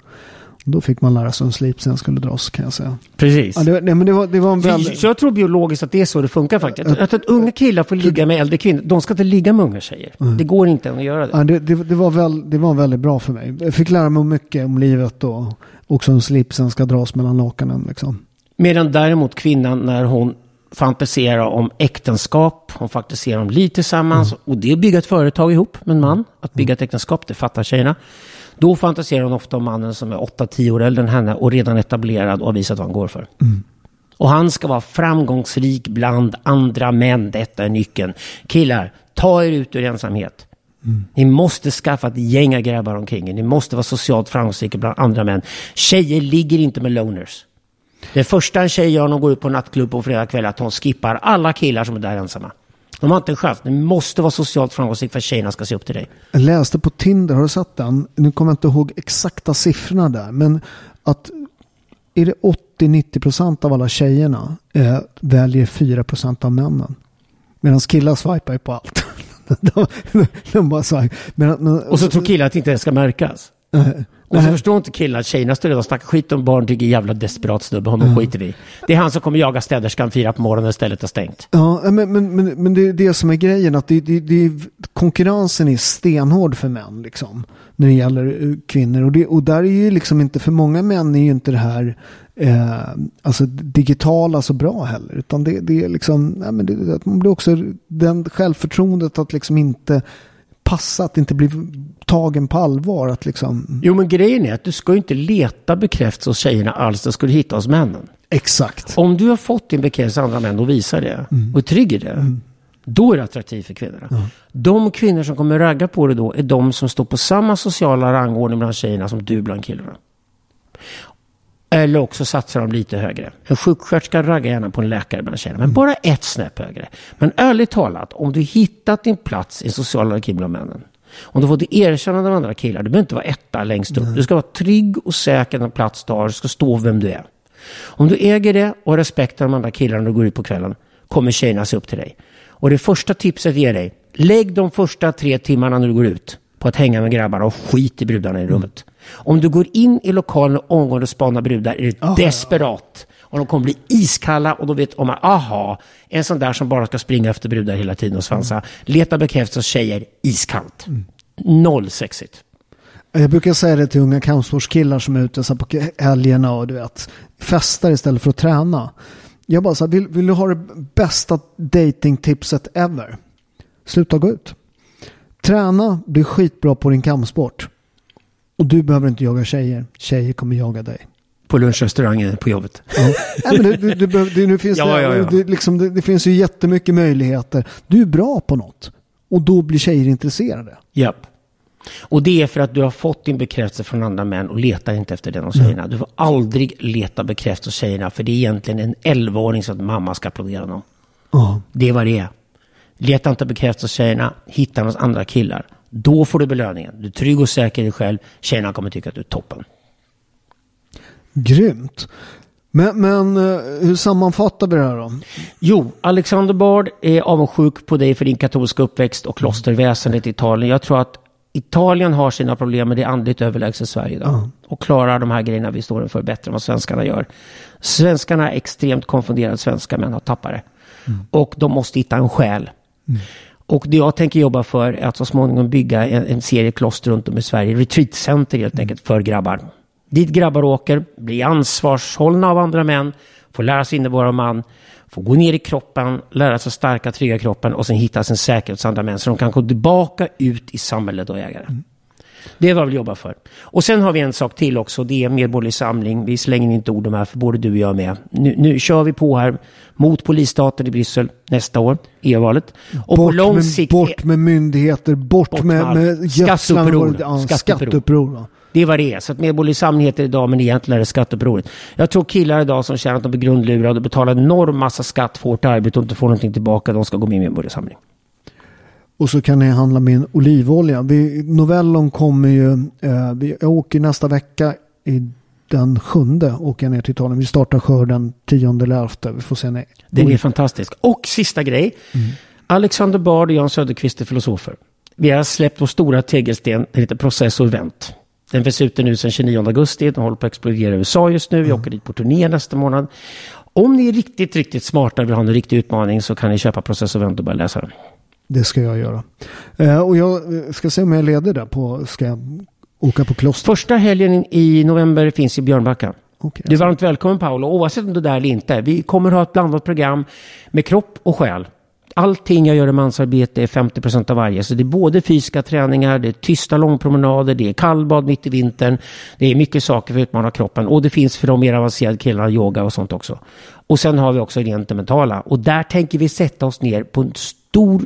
Då fick man lära sig en slip sen skulle dras kan jag säga. Precis. Ja, det, nej, men det, var, det var en väldigt... Så jag tror biologiskt att det är så det funkar faktiskt. Att, att unga killar får ligga med äldre kvinnor. De ska inte ligga med unga tjejer. Det går inte att göra det. Ja, det, det, det, var väl, det var väldigt bra för mig. Jag fick lära mig mycket om livet och också en slipsen ska dras mellan lakanen. Liksom. Medan däremot kvinnan när hon fantiserar om äktenskap, hon fantiserar om liv tillsammans och det är att bygga ett företag ihop med en man. Att bygga ett äktenskap, det fattar tjejerna. Då fantiserar hon ofta om mannen som är 8-10 år äldre än henne och redan etablerad och har visat vad han går för. Och han ska vara framgångsrik bland andra män. Detta är nyckeln. Killar, ta er ut ur ensamhet. Ni måste skaffa ett gäng av grabbar omkring er. Ni måste vara socialt framgångsrika bland andra män. Tjejer ligger inte med loners. Det första en tjej gör när hon går ut på nattklubb på fredag kväll är att hon skippar alla killar som är där ensamma. De har inte en chans. Ni måste vara socialt framgångsrik för att tjejerna ska se upp till dig. Jag läste på Tinder, har du sett den? Nu kommer jag inte ihåg exakta siffrorna där. Men att är det 80-90% av alla tjejerna eh, väljer 4% av männen. Medan killar swipar ju på allt. [laughs] de, de bara swipe. Men, men, Och så tror killar att det inte ens ska märkas. eh, Och så förstår inte killar att tjejerna står redan och snackar skit om barn, tycker jävla desperat snubbe, honom skiter vi. Det är han som kommer jaga städerskan fyra på morgonen när stället är stängt. Ja, men, men, men, men det är det som är grejen. Att det, det, det, konkurrensen är stenhård för män. Liksom, när det gäller eh, kvinnor. Och, det, och där är ju liksom inte, för många män är ju inte det här eh, alltså digitala så bra heller. Utan det, det är liksom, nej, men det, man blir också den självförtroendet att liksom inte passa, att inte bli tagen på allvar. Att liksom, Jo, men grejen är att du ska ju inte leta bekräftelse hos tjejerna alls, det ska du hitta hos männen. exakt. Om du har fått din bekräftelse av andra män och visar det och är trygg i det, då är det attraktivt för kvinnorna. De kvinnor som kommer ragga på det då är de som står på samma sociala rangordning bland tjejerna som du bland killarna. Eller också satsar de lite högre. En sjuksköterska raggar gärna på en läkare bland tjejerna, men bara ett snäpp högre. Men ärligt talat, om du hittat din plats i sociala hierarkin bland männen, om du fått erkännande av andra killar, du behöver inte vara etta längst upp. Du ska vara trygg och säker den plats du har, du ska stå vem du är. Om du äger det och har respekt av de andra killarna när du går ut på kvällen, kommer tjejerna se upp till dig. Och det första tipset jag ger dig, lägg de första tre timmarna när du går ut på att hänga med grabbarna och skit i brudarna i rummet. Om du går in i lokalen och omgående spanar brudar är det desperat. Och de kommer bli iskalla och då vet om att aha, en sån där som bara ska springa efter brudar hela tiden och svansa. Leta bekräftelse hos tjejer, iskallt. Noll sexigt. Jag brukar säga det till unga kampsportskillar som är ute så på helgerna och du vet, festar istället för att träna. Jag bara så här, vill, vill du ha det bästa datingtipset ever? Sluta gå ut. Träna, bli skitbra på din kampsport. Och du behöver inte jaga tjejer. Tjejer kommer jaga dig. På lunchrestaurangen på jobbet. Ja. Nej, men du, du, du, behöver- det, nu finns Ja, det, ja, ja. Det, liksom, det, det finns ju jättemycket möjligheter. Du är bra på något. Och då blir tjejer intresserade. Japp. Och det är för att du har fått din bekräftelse från andra män och letar inte efter den hos tjejerna. Du får aldrig leta bekräftelse hos tjejerna för det är egentligen en 11-åring som att mamma ska applådera honom. Ja. Det är vad det är. Leta inte bekräftelse hos tjejerna, hitta hos andra killar. Då får du belöningen. Du är trygg och säker i dig själv. Tjejerna kommer tycka att du är toppen. Grymt. Men, men eh, hur sammanfattar vi det här då? Jo, Alexander Bard är avundsjuk på dig för din katolska uppväxt och klosterväsendet i Italien. Jag tror att Italien har sina problem med det andligt överlägset Sverige idag. Och klarar de här grejerna vi står inför bättre än vad svenskarna gör. Svenskarna är extremt konfunderade, svenska män har tappat det. Och de måste hitta en själ. Och det jag tänker jobba för är att så småningom bygga en, en serie kloster runt om i Sverige. Retreatcenter helt enkelt för grabbar. Dit grabbar åker, blir ansvarshållna av andra män, får lära sig innebära man, får gå ner i kroppen, lära sig starka, trygga kroppen och sen hitta sin säkerhet hos andra män så de kan gå tillbaka ut i samhället och äga Det är vad vi vill jobba för. Och sen har vi en sak till också. Det är medborgerlig samling. Vi slänger inte ord om här, för både du och jag är med. Nu, nu kör vi på här mot polisstaten i Bryssel nästa år, EU-valet. Och på Bort, lång med, sikt... bort med myndigheter, bort, Bort med, med. Skatteuppror. Ja, Skatteuppror. va. Det är vad det är. Så att Medborgerlig Samling heter det idag, men egentligen är det skatteupproret. Jag tror killar idag som känner att de blir grundlurade och betalar en enorm massa skatt för hårt arbete och inte får någonting tillbaka, de ska gå med i Medborgerlig Samling. Och så kan ni handla min olivolja. Vi, novellon kommer ju, eh, vi, jag åker nästa vecka i den sjunde åker jag ner till Italien. Vi startar skörden tionde eller elfte. Vi får se när. Den är fantastisk. Och sista grej. Mm. Alexander Bard och Jan Söderqvist är filosofer. Vi har släppt vår stora tegelsten. Den heter Process och Event. Den finns ute nu sedan 29 augusti. Den håller på att explodera i USA just nu. Vi mm. åker dit på turné nästa månad. Om ni är riktigt, riktigt smarta och vill ha en riktig utmaning så kan ni köpa Process och Event och börja läsa den. Det ska jag göra. Eh, och jag ska se om jag leder där på, ska jag åka på kloster? Första helgen i november finns i Björnbacka. Okay, du är varmt välkommen Paolo, oavsett om du är där eller inte. Vi kommer ha ett blandat program med kropp och själ. Allting jag gör i mansarbete är 50% av varje. Så det är både fysiska träningar, det är tysta långpromenader, det är kallbad mitt i vintern. Det är mycket saker för att utmana kroppen. Och det finns för de mer avancerade killarna yoga och sånt också. Och sen har vi också rent det mentala. Och där tänker vi sätta oss ner på en stor,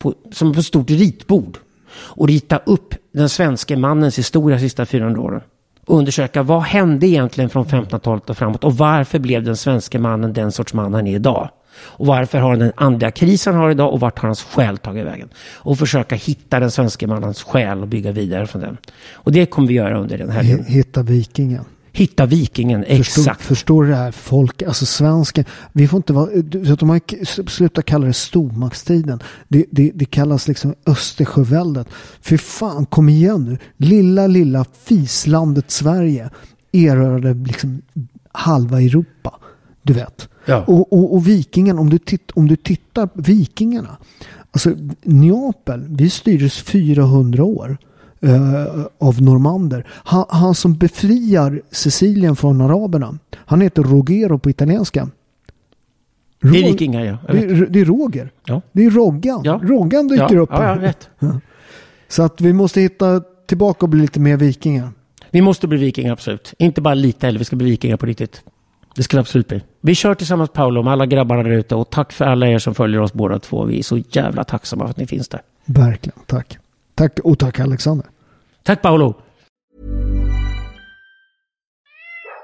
på, som på ett stort ritbord. Och rita upp den svenska mannens historia de sista 400 åren. Och undersöka vad hände egentligen från 1500-talet och framåt. Och varför blev den svenska mannen den sorts man han är idag. Och varför har han den andliga krisen han har idag och vart har hans själ tagit vägen? Och försöka hitta den svenska mannens själ och bygga vidare från den. Och det kommer vi göra under den här Hitta vikingen. Hitta vikingen, exakt. Förstår, du det här? Folk, alltså svensken. Vi får inte vara, så att de har slutat kalla det stormaktstiden. Det, det, det kallas liksom Östersjöväldet. För fan, kom igen nu. Lilla, lilla fislandet Sverige erövrade liksom halva Europa. Du vet. Ja. Och, och, och, vikingen, om du, titt, om du tittar vikingarna. Alltså Neapel, vi styrdes 400 år. Uh, av normander. Han, han, som befriar Sicilien från araberna. Han heter Rogero på italienska. Rog, det är vikingar ja. Det, det, är Roger. Ja. Det är Roggan. Ja. Roggan dyker ja, upp. Ja, rätt. Så att vi måste hitta tillbaka och bli lite mer vikingar. Vi måste bli vikingar absolut. Inte bara lite heller, vi ska bli vikingar på riktigt. Det ska det absolut bli. Vi kör tillsammans Paolo med alla grabbarna där ute och tack för alla er som följer oss båda två. Vi är så jävla tacksamma för att ni finns där. Verkligen, tack. Tack och tack Alexander. Tack Paolo.